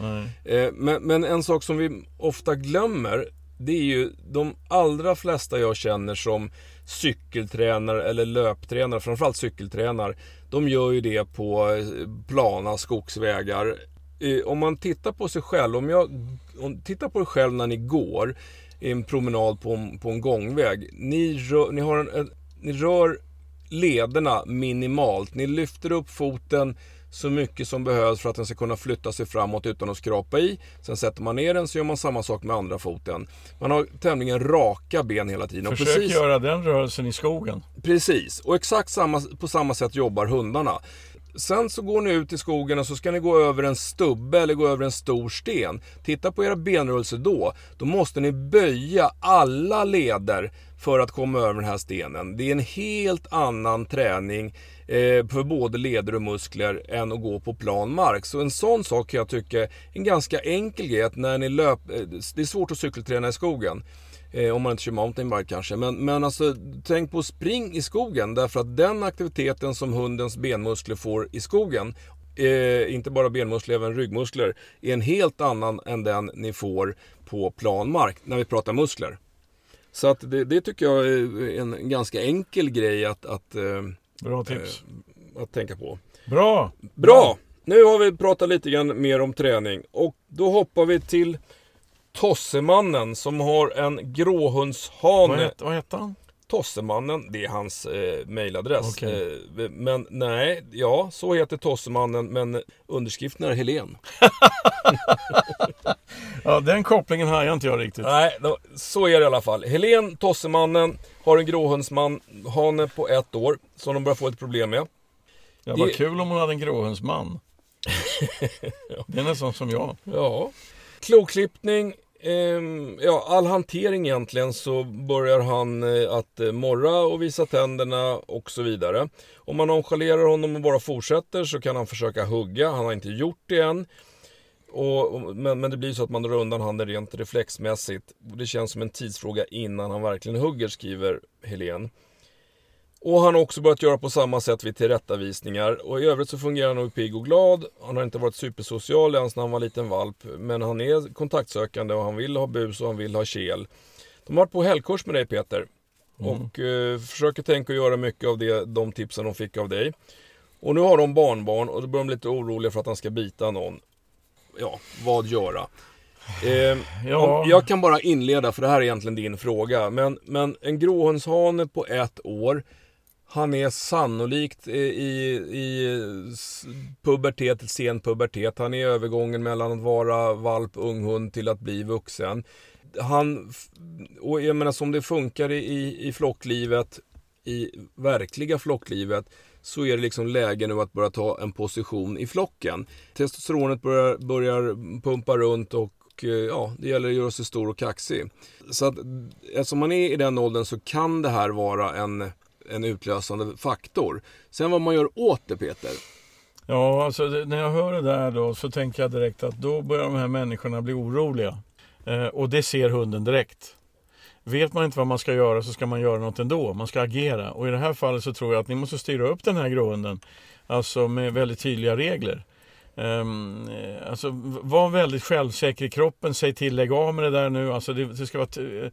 Eh, Men, men en sak som vi ofta glömmer, det är ju de allra flesta jag känner som cykeltränare eller löptränare, framförallt cykeltränare, de gör ju det på eh, plana skogsvägar. Eh, om man tittar på sig själv, om jag om, tittar på er själv när ni går en promenad på en, på en gångväg. Ni rör, ni, har en, en, ni rör lederna minimalt. Ni lyfter upp foten så mycket som behövs för att den ska kunna flytta sig framåt utan att skrapa i. Sen sätter man ner den så gör man samma sak med andra foten. Man har tämligen raka ben hela tiden. Försök precis, göra den rörelsen i skogen. precis, och exakt samma, på samma sätt jobbar hundarna. Sen så går ni ut i skogen och så ska ni gå över en stubbe eller gå över en stor sten. Titta på era benrörelser då. Då måste ni böja alla leder för att komma över den här stenen. Det är en helt annan träning eh, för både leder och muskler än att gå på plan mark. Så en sån sak kan jag tycka är en ganska enkel grej. Att när ni löp, eh, det är svårt att cykelträna i skogen. Eh, om man inte kör mountainbike kanske. Men, men alltså, tänk på spring i skogen. Därför att den aktiviteten som hundens benmuskler får i skogen, eh, inte bara benmuskler, även ryggmuskler, är en helt annan än den ni får på plan mark när vi pratar muskler. Så att det, det tycker jag är en ganska enkel grej att, att, eh, Bra tips. att tänka på. Bra! Bra! Nu har vi pratat lite grann mer om träning och då hoppar vi till Tossemannen som har en Vad, gråhundshane. het, vad hette han? Tossemannen, det är hans eh, mailadress. Okej. Eh, men nej, ja, så heter Tossemannen, men underskriften är Helen. Ja, den kopplingen har jag inte jag riktigt. Nej, då, så är det i alla fall. Helen, tossemannen, har en gråhundsman, hane på ett år, som de börjar få ett problem med. Ja, vad Det- kul om hon hade en gråhundsman. Det är nästan som jag. Ja. Kloklippning, ehm, ja all hantering egentligen så börjar han eh, att eh, morra och visa tänderna och så vidare. Om man nonchalerar honom och bara fortsätter så kan han försöka hugga, han har inte gjort det än. Och, men, men det blir så att man drar undan handen rent reflexmässigt. Det känns som en tidsfråga innan han verkligen hugger, skriver Helene. Och han har också börjat göra på samma sätt vid tillrättavisningar. Och i övrigt så fungerar han nog pigg och glad. Han har inte varit supersocial ens när han var liten valp. Men han är kontaktsökande och han vill ha bus och han vill ha kel. De har varit på helgkurs med dig Peter. Och eh, försöker tänka och göra mycket av det, de tipsen de fick av dig. Och nu har de barnbarn och då blir de lite oroliga för att han ska bita någon. Ja, vad göra? Eh, Ja. om, jag kan bara inleda, för det här är egentligen din fråga. Men, men en gråhundshane på ett år, han är sannolikt i, i pubertet, sen pubertet. Han är i övergången mellan att vara valp, unghund till att bli vuxen. Han, och jag menar som det funkar i, i, i flocklivet, i verkliga flocklivet, så är det liksom läge nu att börja ta en position i flocken. Testosteronet börjar, börjar pumpa runt och eh, ja, det gäller att göra sig stor och kaxig. Så att eftersom man är i den åldern så kan det här vara en, en utlösande faktor. Sen vad man gör åt det Peter. Ja, alltså när jag hör det där då så tänker jag direkt att då börjar de här människorna bli oroliga. Eh, och det ser hunden direkt. Vet man inte vad man ska göra så ska man göra något ändå. Man ska agera. Och i det här fallet så tror jag att ni måste styra upp den här gråhunden. Alltså med väldigt tydliga regler. Um, alltså var väldigt självsäker i kroppen. Säg till, lägg av med det där nu. Alltså det, det ska vara eh,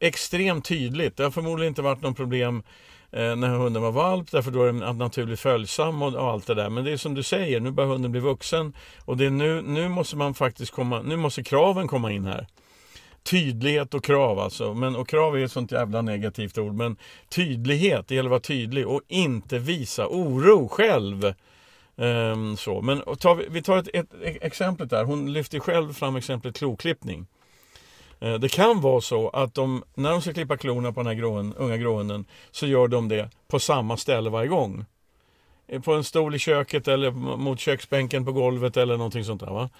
extremt tydligt. Det har förmodligen inte varit något problem eh, när hunden var valp därför då är den naturligt följsam och, allt det där. Men det är som du säger, nu börjar hunden bli vuxen och det är nu, nu måste man faktiskt komma, nu måste kraven komma in här. Tydlighet och krav alltså. Men, och krav är ett sånt jävla negativt ord. Men tydlighet, det gäller att vara tydlig och inte visa oro själv. Ehm, så. Men tar vi, vi tar ett, ett, ett exempel där. Hon lyfter själv fram exemplet kloklippning. Eh, det kan vara så att de, när de ska klippa klorna på den här gråen, unga gråhunden så gör de det på samma ställe varje gång. Eh, på en stol i köket eller mot köksbänken på golvet eller någonting sånt där. Va?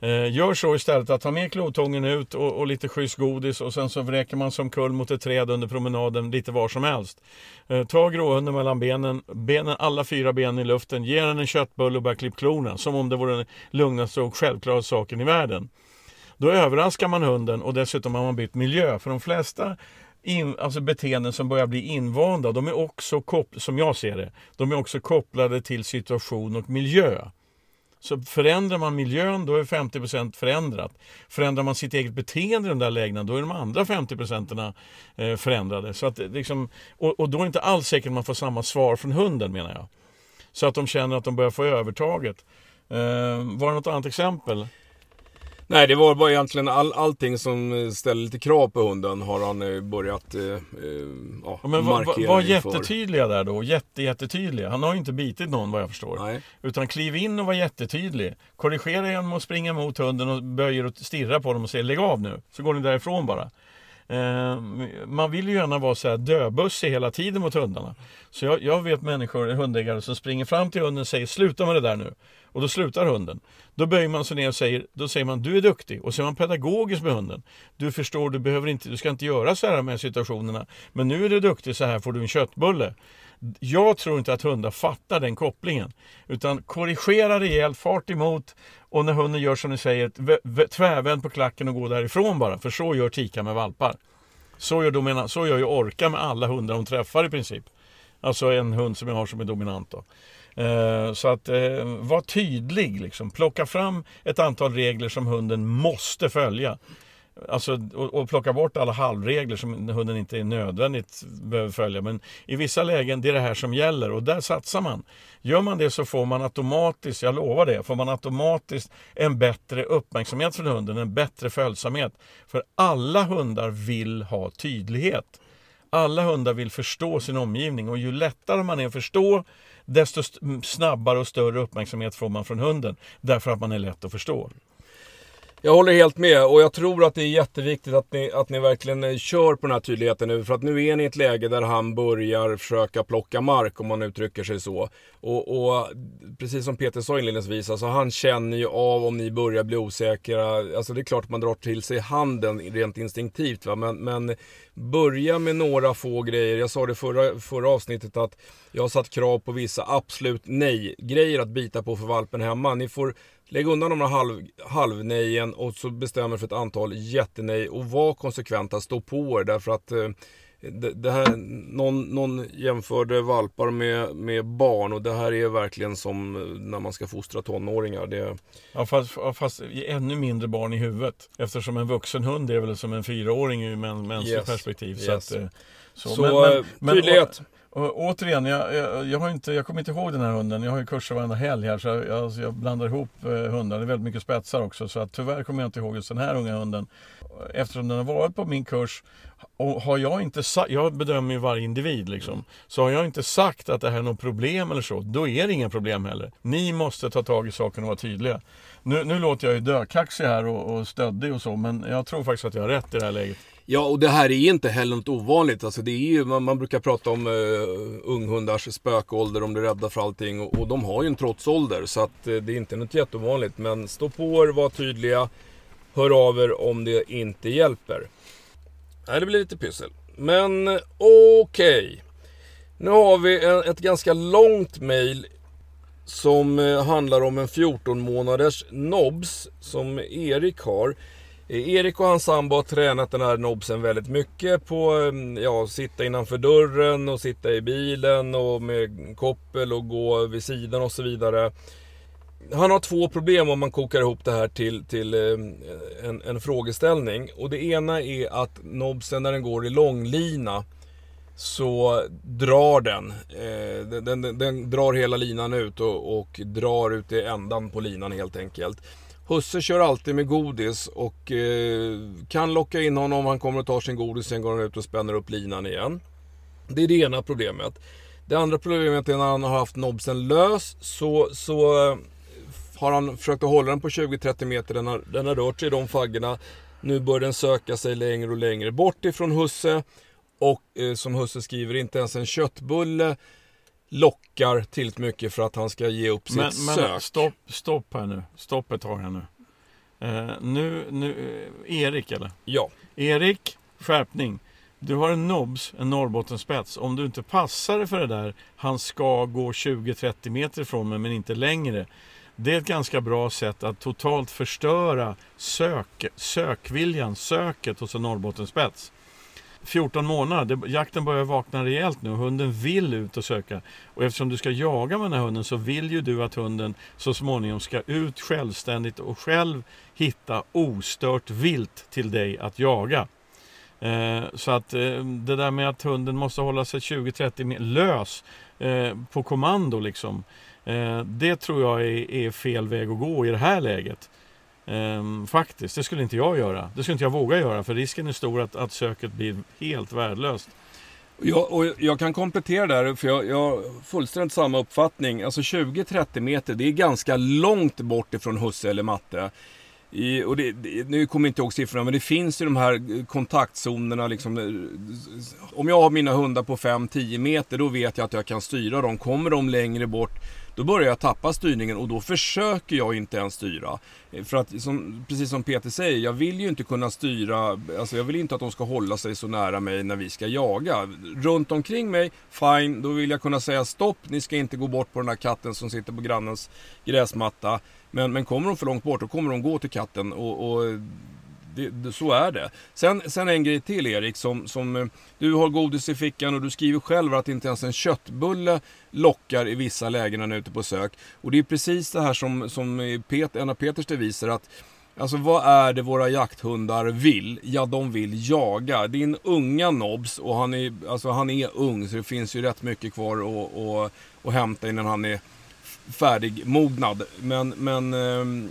Eh, gör så istället att ta med klotången ut och, och lite schysst godis och sen så vräker man som kull mot ett träd under promenaden lite var som helst. Ta gråhunden mellan benen, benen, alla fyra benen i luften, ge den en köttbulle och börja klippa klorna som om det vore den lugnaste och självklara saken i världen. Då överraskar man hunden och dessutom har man bytt miljö. För de flesta in, alltså beteenden som börjar bli invanda, de är också som jag ser det, de är också kopplade till situation och miljö. Så förändrar man miljön, då är 50% förändrat. Förändrar man sitt eget beteende i den där lägena, då är de andra 50 procenten eh, förändrade. Så att, eh, liksom, och, och då är det inte alls säkert att man får samma svar från hunden menar jag. Så att de känner att de börjar få övertaget. Eh, var det något annat exempel? Nej, det var bara egentligen all, allting som eh, ställer lite krav på hunden har han eh, börjat eh, eh, ja, men var, markera var, jättetydliga där då. Jätte, jättetydliga. Han har ju inte bitit någon vad jag förstår. Nej. Utan kliv in och var jättetydlig. Korrigera genom att springa mot hunden och böjer och stirra på dem och säger lägg av nu. Så går ni därifrån bara. Eh, man vill ju gärna vara så här döbussig hela tiden mot hundarna. Så jag, jag vet människor, hundägare som springer fram till hunden och säger sluta med det där nu. Och då slutar hunden. Då böjer man sig ner och säger, då säger man du är duktig. Och så är man pedagogisk med hunden. Du förstår, du, behöver inte, du ska inte göra så här med situationerna. Men nu är du duktig, så här får du en köttbulle. Jag tror inte att hundar fattar den kopplingen. Utan korrigera rejält, fart emot och när hunden gör som ni säger, tvärvänd på klacken och gå därifrån bara. För så gör Tika med valpar. Så gör, domina- så gör ju Orka med alla hundar hon träffar i princip. Alltså en hund som jag har som är dominant då. Eh, så att eh, var tydlig liksom. Plocka fram ett antal regler som hunden måste följa. Alltså, och, och plocka bort alla halvregler som hunden inte är nödvändigt behöver följa. Men i vissa lägen det är det här som gäller och där satsar man. Gör man det så får man automatiskt, jag lovar det, får man automatiskt en bättre uppmärksamhet från hunden, en bättre följsamhet. För alla hundar vill ha tydlighet. Alla hundar vill förstå sin omgivning och ju lättare man är att förstå desto snabbare och större uppmärksamhet får man från hunden. Därför att man är lätt att förstå. Jag håller helt med och jag tror att det är jätteviktigt att ni, att ni verkligen eh, kör på den här tydligheten nu. För att nu är ni i ett läge där han börjar försöka plocka mark om man uttrycker sig så. Och, och precis som Peter sa inledningsvis, alltså han känner ju av om ni börjar bli osäkra. Alltså det är klart att man drar till sig handen rent instinktivt. Va? Men, men börja med några få grejer. Jag sa det förra, förra avsnittet att jag har satt krav på vissa absolut nej-grejer att bita på för valpen hemma. Ni får Lägg undan de här halv, halvnejen och så bestämmer för ett antal jättenej och var konsekventa, stå på er därför att eh, det, det, här, någon, någon jämförde valpar med, med barn och det här är verkligen som när man ska fostra tonåringar. Det... Ja, fast, fast ännu mindre barn i huvudet. Eftersom en vuxen hund är väl som en fyraåring ur mänskligt yes. perspektiv. Så, yes. att, eh, så, så men, men, tydlighet. Men, och, återigen, jag, jag, jag, har inte, jag kommer inte ihåg den här hunden. Jag har ju kurser varenda helg här så jag, alltså jag blandar ihop eh, hundar. Det är väldigt mycket spetsar också så att tyvärr kommer jag inte ihåg just den här unga hunden. Eftersom den har varit på min kurs och har jag inte sagt, jag bedömer ju varje individ liksom. Så har jag inte sagt att det här är något problem eller så, då är det inga problem heller. Ni måste ta tag i saken och vara tydliga. Nu, nu låter jag ju dökaxig här och, och stöddig och så, men jag tror faktiskt att jag har rätt i det här läget. Ja, och det här är inte heller något ovanligt. Alltså det är ju, man, man brukar prata om uh, unghundars spökålder, om de är rädda för allting. Och, och de har ju en trotsålder, så att, uh, det är inte något jätteovanligt. Men stå på er, var tydliga, hör av er om det inte hjälper. Nej, det blir lite pyssel. Men okej. Okay. Nu har vi en, ett ganska långt mail som uh, handlar om en 14 månaders nobs som Erik har. Eh, Erik och hans sambo har tränat den här nobsen väldigt mycket på mm, ja, sitta innanför dörren och sitta i bilen och med koppel och gå vid sidan och så vidare. Han har två problem om man kokar ihop det här till, till eh, en, en frågeställning. Och det ena är att nobsen när den går i långlina så drar den. Den, den, den, drar hela linan ut och, och drar ut i ändan på linan helt enkelt. Husse kör alltid med godis och eh, kan locka in honom. Han kommer och tar sin godis, sen går han ut och spänner upp linan igen. Det är det ena problemet. Det andra problemet är när han har haft nobsen lös så, så eh, har han försökt att hålla den på 20-30 meter. Den har, den har rört sig i de faggorna. Nu börjar den söka sig längre och längre bort ifrån Husse. Och eh, som Husse skriver, inte ens en köttbulle lockar tillräckligt mycket för att han ska ge upp sitt men, sök. Men stopp, stopp här nu. Stopp ett tag här nu. Uh, nu, nu uh, Erik eller? Ja. Erik, skärpning. Du har en Nobs, en Norrbottenspets. Om du inte passar dig för det där, han ska gå 20-30 meter ifrån mig men inte längre. Det är ett ganska bra sätt att totalt förstöra sök, sökviljan, söket hos en Norrbottenspets. 14 månader. Jakten börjar vakna rejält nu. Hunden vill ut och söka. Och eftersom du ska jaga med den här hunden så vill ju du att hunden så småningom ska ut självständigt och själv hitta ostört vilt till dig att jaga. Eh, så att eh, det där med att hunden måste hålla sig 20-30 lös eh, på kommando liksom. Eh, det tror jag är, är fel väg att gå i det här läget. Ehm, faktiskt, det skulle inte jag göra. Det skulle inte jag våga göra för risken är stor att, att söket blir helt värdelöst. Jag, och jag kan komplettera där, för jag, jag har fullständigt samma uppfattning. Alltså 20-30 meter, det är ganska långt bort ifrån husse eller matte. I, och det, det, nu kommer jag inte ihåg siffrorna, men det finns ju de här eh, kontaktzonerna. Liksom, eh, om jag har mina hundar på 5-10 meter, då vet jag att jag kan styra dem. Kommer de längre bort, då börjar jag tappa styrningen och då försöker jag inte ens styra. Eh, för att, som, precis som Peter säger, jag vill ju inte kunna styra, alltså jag vill inte att de ska hålla sig så nära mig när vi ska jaga. Runt omkring mig, fine, då vill jag kunna säga stopp, ni ska inte gå bort på den här katten som sitter på grannens gräsmatta. Men, men kommer de för långt bort, då kommer de gå till katten och, och det, det, så är det. Sen, sen en grej till Erik, som, som eh, du har godis i fickan och du skriver själv att inte ens en köttbulle lockar i vissa lägen när du är ute på sök. Och det är precis det här som, som Pet, en av Peters deviser att Alltså vad är det våra jakthundar vill? Ja, de vill jaga. Det är en unga nobs och han är, alltså, han är ung så det finns ju rätt mycket kvar att, att hämta innan han är färdigmognad. Men, men, ehm,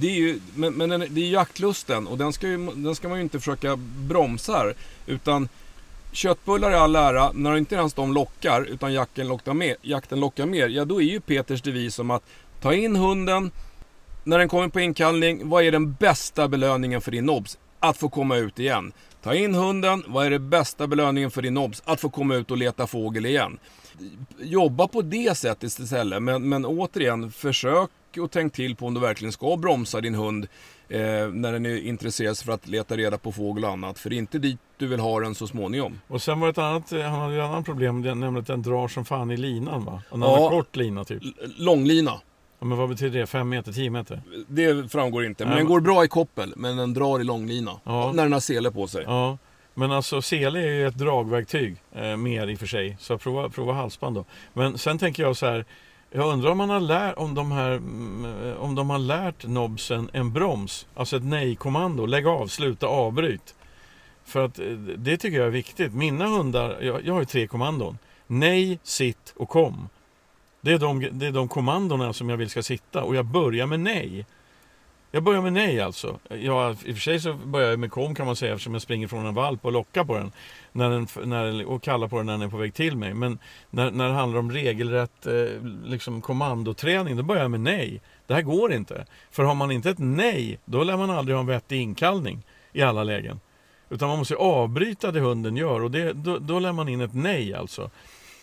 det är ju men, men det är jaktlusten och den ska, ju, den ska man ju inte försöka bromsa här. Utan köttbullar i all ära, när inte ens de lockar utan jakten lockar, mer, jakten lockar mer. Ja, då är ju Peters devis om att ta in hunden, när den kommer på inkallning, vad är den bästa belöningen för din nobs? Att få komma ut igen. Ta in hunden, vad är det bästa belöningen för din nobs? Att få komma ut och leta fågel igen. Jobba på det sättet istället, men, men återigen, försök och tänk till på om du verkligen ska bromsa din hund eh, när den är intresserad för att leta reda på fågel och annat. För det är inte dit du vill ha den så småningom. Och sen var det ett annat, han hade ett annat problem, nämligen att den drar som fan i linan va? Den Ja. kort lina typ. Långlina, Ja, men vad betyder det? 5 meter, 10 meter? det framgår inte. Men Nej, den går bra i koppel, men den drar i långlina. Ja. När den har sele på sig. Ja. Men alltså sele är ju ett dragverktyg, eh, mer i och för sig. Så prova, prova halsband då. Men sen tänker jag så här. Jag undrar om, man har lär, om, de här, mm, om de har lärt nobsen en broms. Alltså ett nej-kommando. Lägg av, sluta, avbryt. För att eh, det tycker jag är viktigt. Mina hundar, jag, jag har ju tre kommandon. Nej, sitt och kom. Det är, de, det är de kommandona som jag vill ska sitta. Och jag börjar med nej. Jag börjar med nej alltså. Ja, I och för sig så börjar jag med kom kan man säga eftersom jag springer från en valp och lockar på den. När den när, och kallar på den när den är på väg till mig. Men när, när det handlar om regelrätt eh, liksom kommandoträning, då börjar jag med nej. Det här går inte. För har man inte ett nej, då lär man aldrig ha en vettig inkallning i alla lägen. Utan man måste avbryta det hunden gör och det, då, då lär man in ett nej alltså.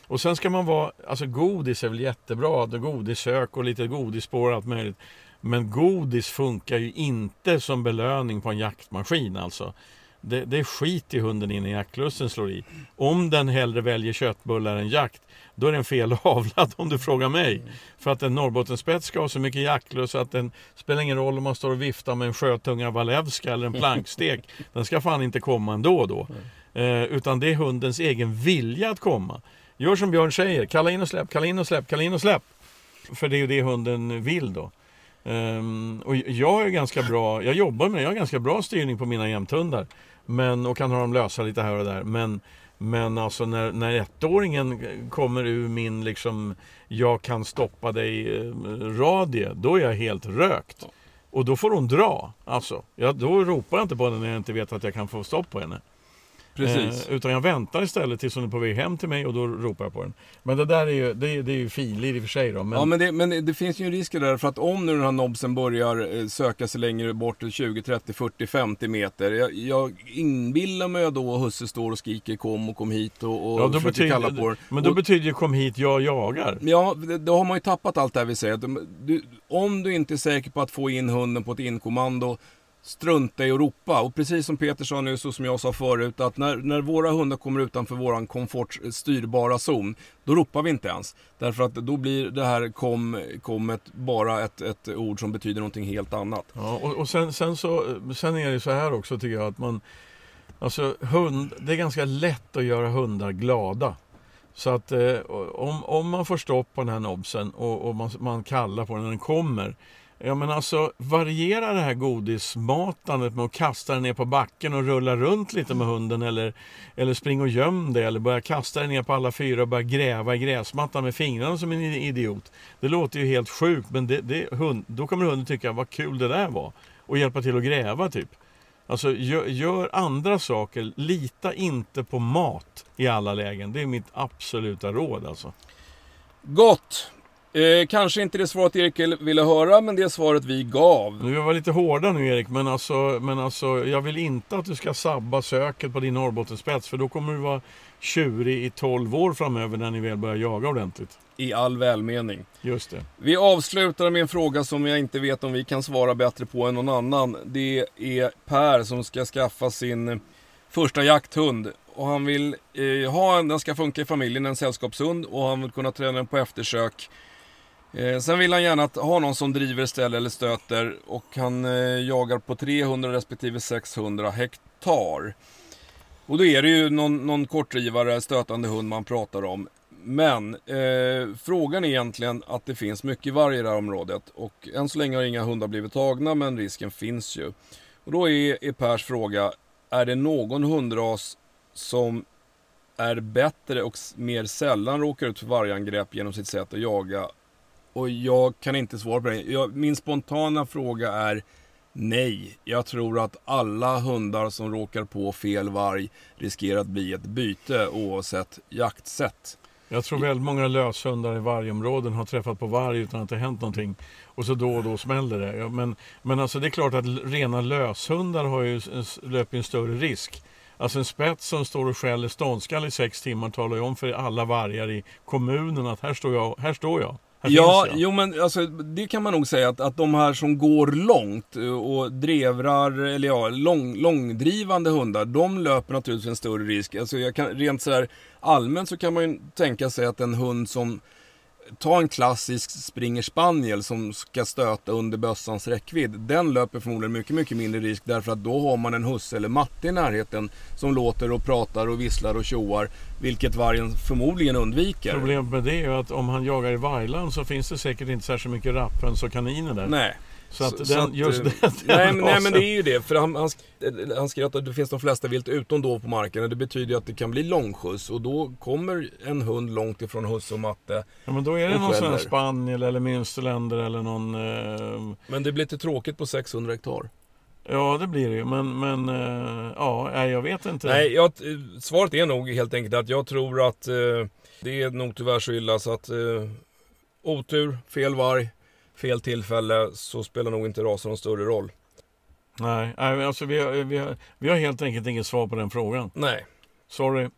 Och sen ska man vara, alltså godis är väl jättebra, godissök och lite godisspår och allt möjligt. Men godis funkar ju inte som belöning på en jaktmaskin alltså. Det, det är skit i hunden innan jaktlusten slår i. Om den hellre väljer köttbullar än jakt, då är den fel avlad om du frågar mig. För att en norrbottenspets ska ha så mycket jaktlust att den spelar ingen roll om man står och viftar med en sjötunga walewska eller en plankstek. Den ska fan inte komma ändå då. Eh, utan det är hundens egen vilja att komma. Gör som Björn säger, kalla in och släpp, kalla in och släpp, kalla in och släpp. För det är ju det hunden vill då. Ehm, och jag är ganska bra, jag jobbar med, jag har ganska bra styrning på mina jämthundar. Men, och kan ha dem lösa lite här och där. Men, men alltså när, när ettåringen kommer ur min liksom, jag kan stoppa dig eh, då är jag helt rökt. Och då får hon dra. Alltså, ja, då ropar jag inte på henne när jag inte vet att jag kan få stopp på henne. Precis. Eh, utan jag väntar istället tills hon är på väg hem till mig och då ropar jag på den. Men det där är ju, det är, det är ju finlir i och för sig då. Men, Ja men, det, men det finns ju en risk där för att om nu den här nobsen börjar eh, söka sig längre bort till 20, 30, 40, 50 meter. Jag, jag inbillar mig då att husse står och skriker kom och kom hit och, och ja, då försöker kalla på den. men då och, betyder ju kom hit, jag jagar. Ja, då har man ju tappat allt det här vi säger. Du, om du inte är säker på att få in hunden på ett inkommando, strunta i att ropa. Och precis som Peter sa nu, så som jag sa förut, att när, när våra hundar kommer utanför våran komfortstyrbara eh, zon, då ropar vi inte ens. Därför att då blir det här kom, kommet bara ett, ett ord som betyder någonting helt annat. Ja, och, och sen, sen, så, eh, sen är det så här också tycker jag att man Alltså hund, det är ganska lätt att göra hundar glada. Så att eh, om, om man får stopp på den här nobsen och, och man, man kallar på den när den kommer. Ja men alltså variera det här godismatandet med att kasta den ner på backen och rulla runt lite med hunden eller, eller spring och göm det eller börja kasta den ner på alla fyra och börja gräva i gräsmattan med fingrarna som en idiot. Det låter ju helt sjukt men det, det, hund, då kommer hunden tycka vad kul det där var och hjälpa till att gräva typ. Alltså gör, gör andra saker, lita inte på mat i alla lägen. Det är mitt absoluta råd alltså. Gott! Eh, kanske inte det svaret Erik ville höra, men det svaret vi gav. Nu var lite hårda nu Erik, men alltså, men alltså jag vill inte att du ska sabba söket på din Norrbottenspets för då kommer du vara tjurig i 12 år framöver när ni väl börjar jaga ordentligt. I all välmening. Just det. Vi avslutar med en fråga som jag inte vet om vi kan svara bättre på än någon annan. Det är Per som ska skaffa sin första jakthund. Och han vill eh, ha en, den ska funka i familjen, en sällskapshund. Och han vill kunna träna den på eftersök. Eh, sen vill han gärna att, ha någon som driver, ställer eller stöter. Och han eh, jagar på 300 respektive 600 hektar. Och då är det ju någon, någon kortdrivare, stötande hund man pratar om. Men eh, frågan är egentligen att det finns mycket varg i det här området. Och än så länge har inga hundar blivit tagna, men risken finns ju. Och då är, är Pers fråga, är det någon hundras som är bättre och mer sällan råkar ut för vargangrepp genom sitt sätt att jaga? Och jag kan inte svara på det. Jag, min spontana fråga är nej. Jag tror att alla hundar som råkar på fel varg riskerar att bli ett byte oavsett jaktsätt. Jag tror väldigt många löshundar i vargområden har träffat på varg utan att det hänt någonting. Och så då och då smäller det. Ja, Men, men alltså det är klart att rena löshundar har ju, löper en större risk. Alltså en spets som står och skäller ståndskall i sex timmar talar ju om för alla vargar i kommunen att här står jag. Här står jag. Ja, finns jag. jo men alltså, det kan man nog säga att, att de här som går långt eh, och drevrar, eller ja, lång, långdrivande hundar, de löper naturligtvis en större risk. Alltså jag kan, rent så här allmänt så kan man ju tänka sig att en hund som Ta en klassisk springer spaniel som ska stöta under bössans räckvidd. Den löper förmodligen mycket, mycket mindre risk därför att då har man en husse eller matte i närheten som låter och pratar och visslar och tjoar. Vilket vargen förmodligen undviker. Problemet med det är att om han jagar i vargland så finns det säkert inte särskilt mycket rapphöns och kaniner där. Nej. Så att Så- den, så att, just eh, den Nej, men, nej men det är ju det. För han, han, sk- han skrev att det finns de flesta vilt utom då på marken. Och det betyder ju att det kan bli långskjuts. Och då kommer en hund långt ifrån husse och matte. Ja, men då är det någon sån spaniel eller münsterländer eller någon... Eh, Men det blir lite tråkigt på 600 hektar. ja, det blir det ju. Men, men eh, ja, jag vet inte. Nej, jag, eh, svaret är nog helt enkelt att jag tror att eh, det är nog tyvärr så illa så att eh, otur, fel varg, fel tillfälle så spelar nog inte rasen någon större roll. Nej, alltså vi har, vi, har, vi har helt enkelt inget svar på den frågan. Nej. Sorry.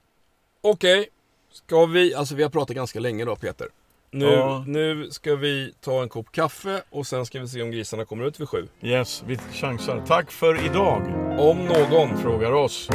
Okej, ska vi, alltså vi har pratat ganska länge då Peter. Nu, Ja. nu ska vi ta en kopp kaffe och sen ska vi se om grisarna kommer ut vid sju. Yes, vi chansar. Tack för idag, Om någon frågar oss.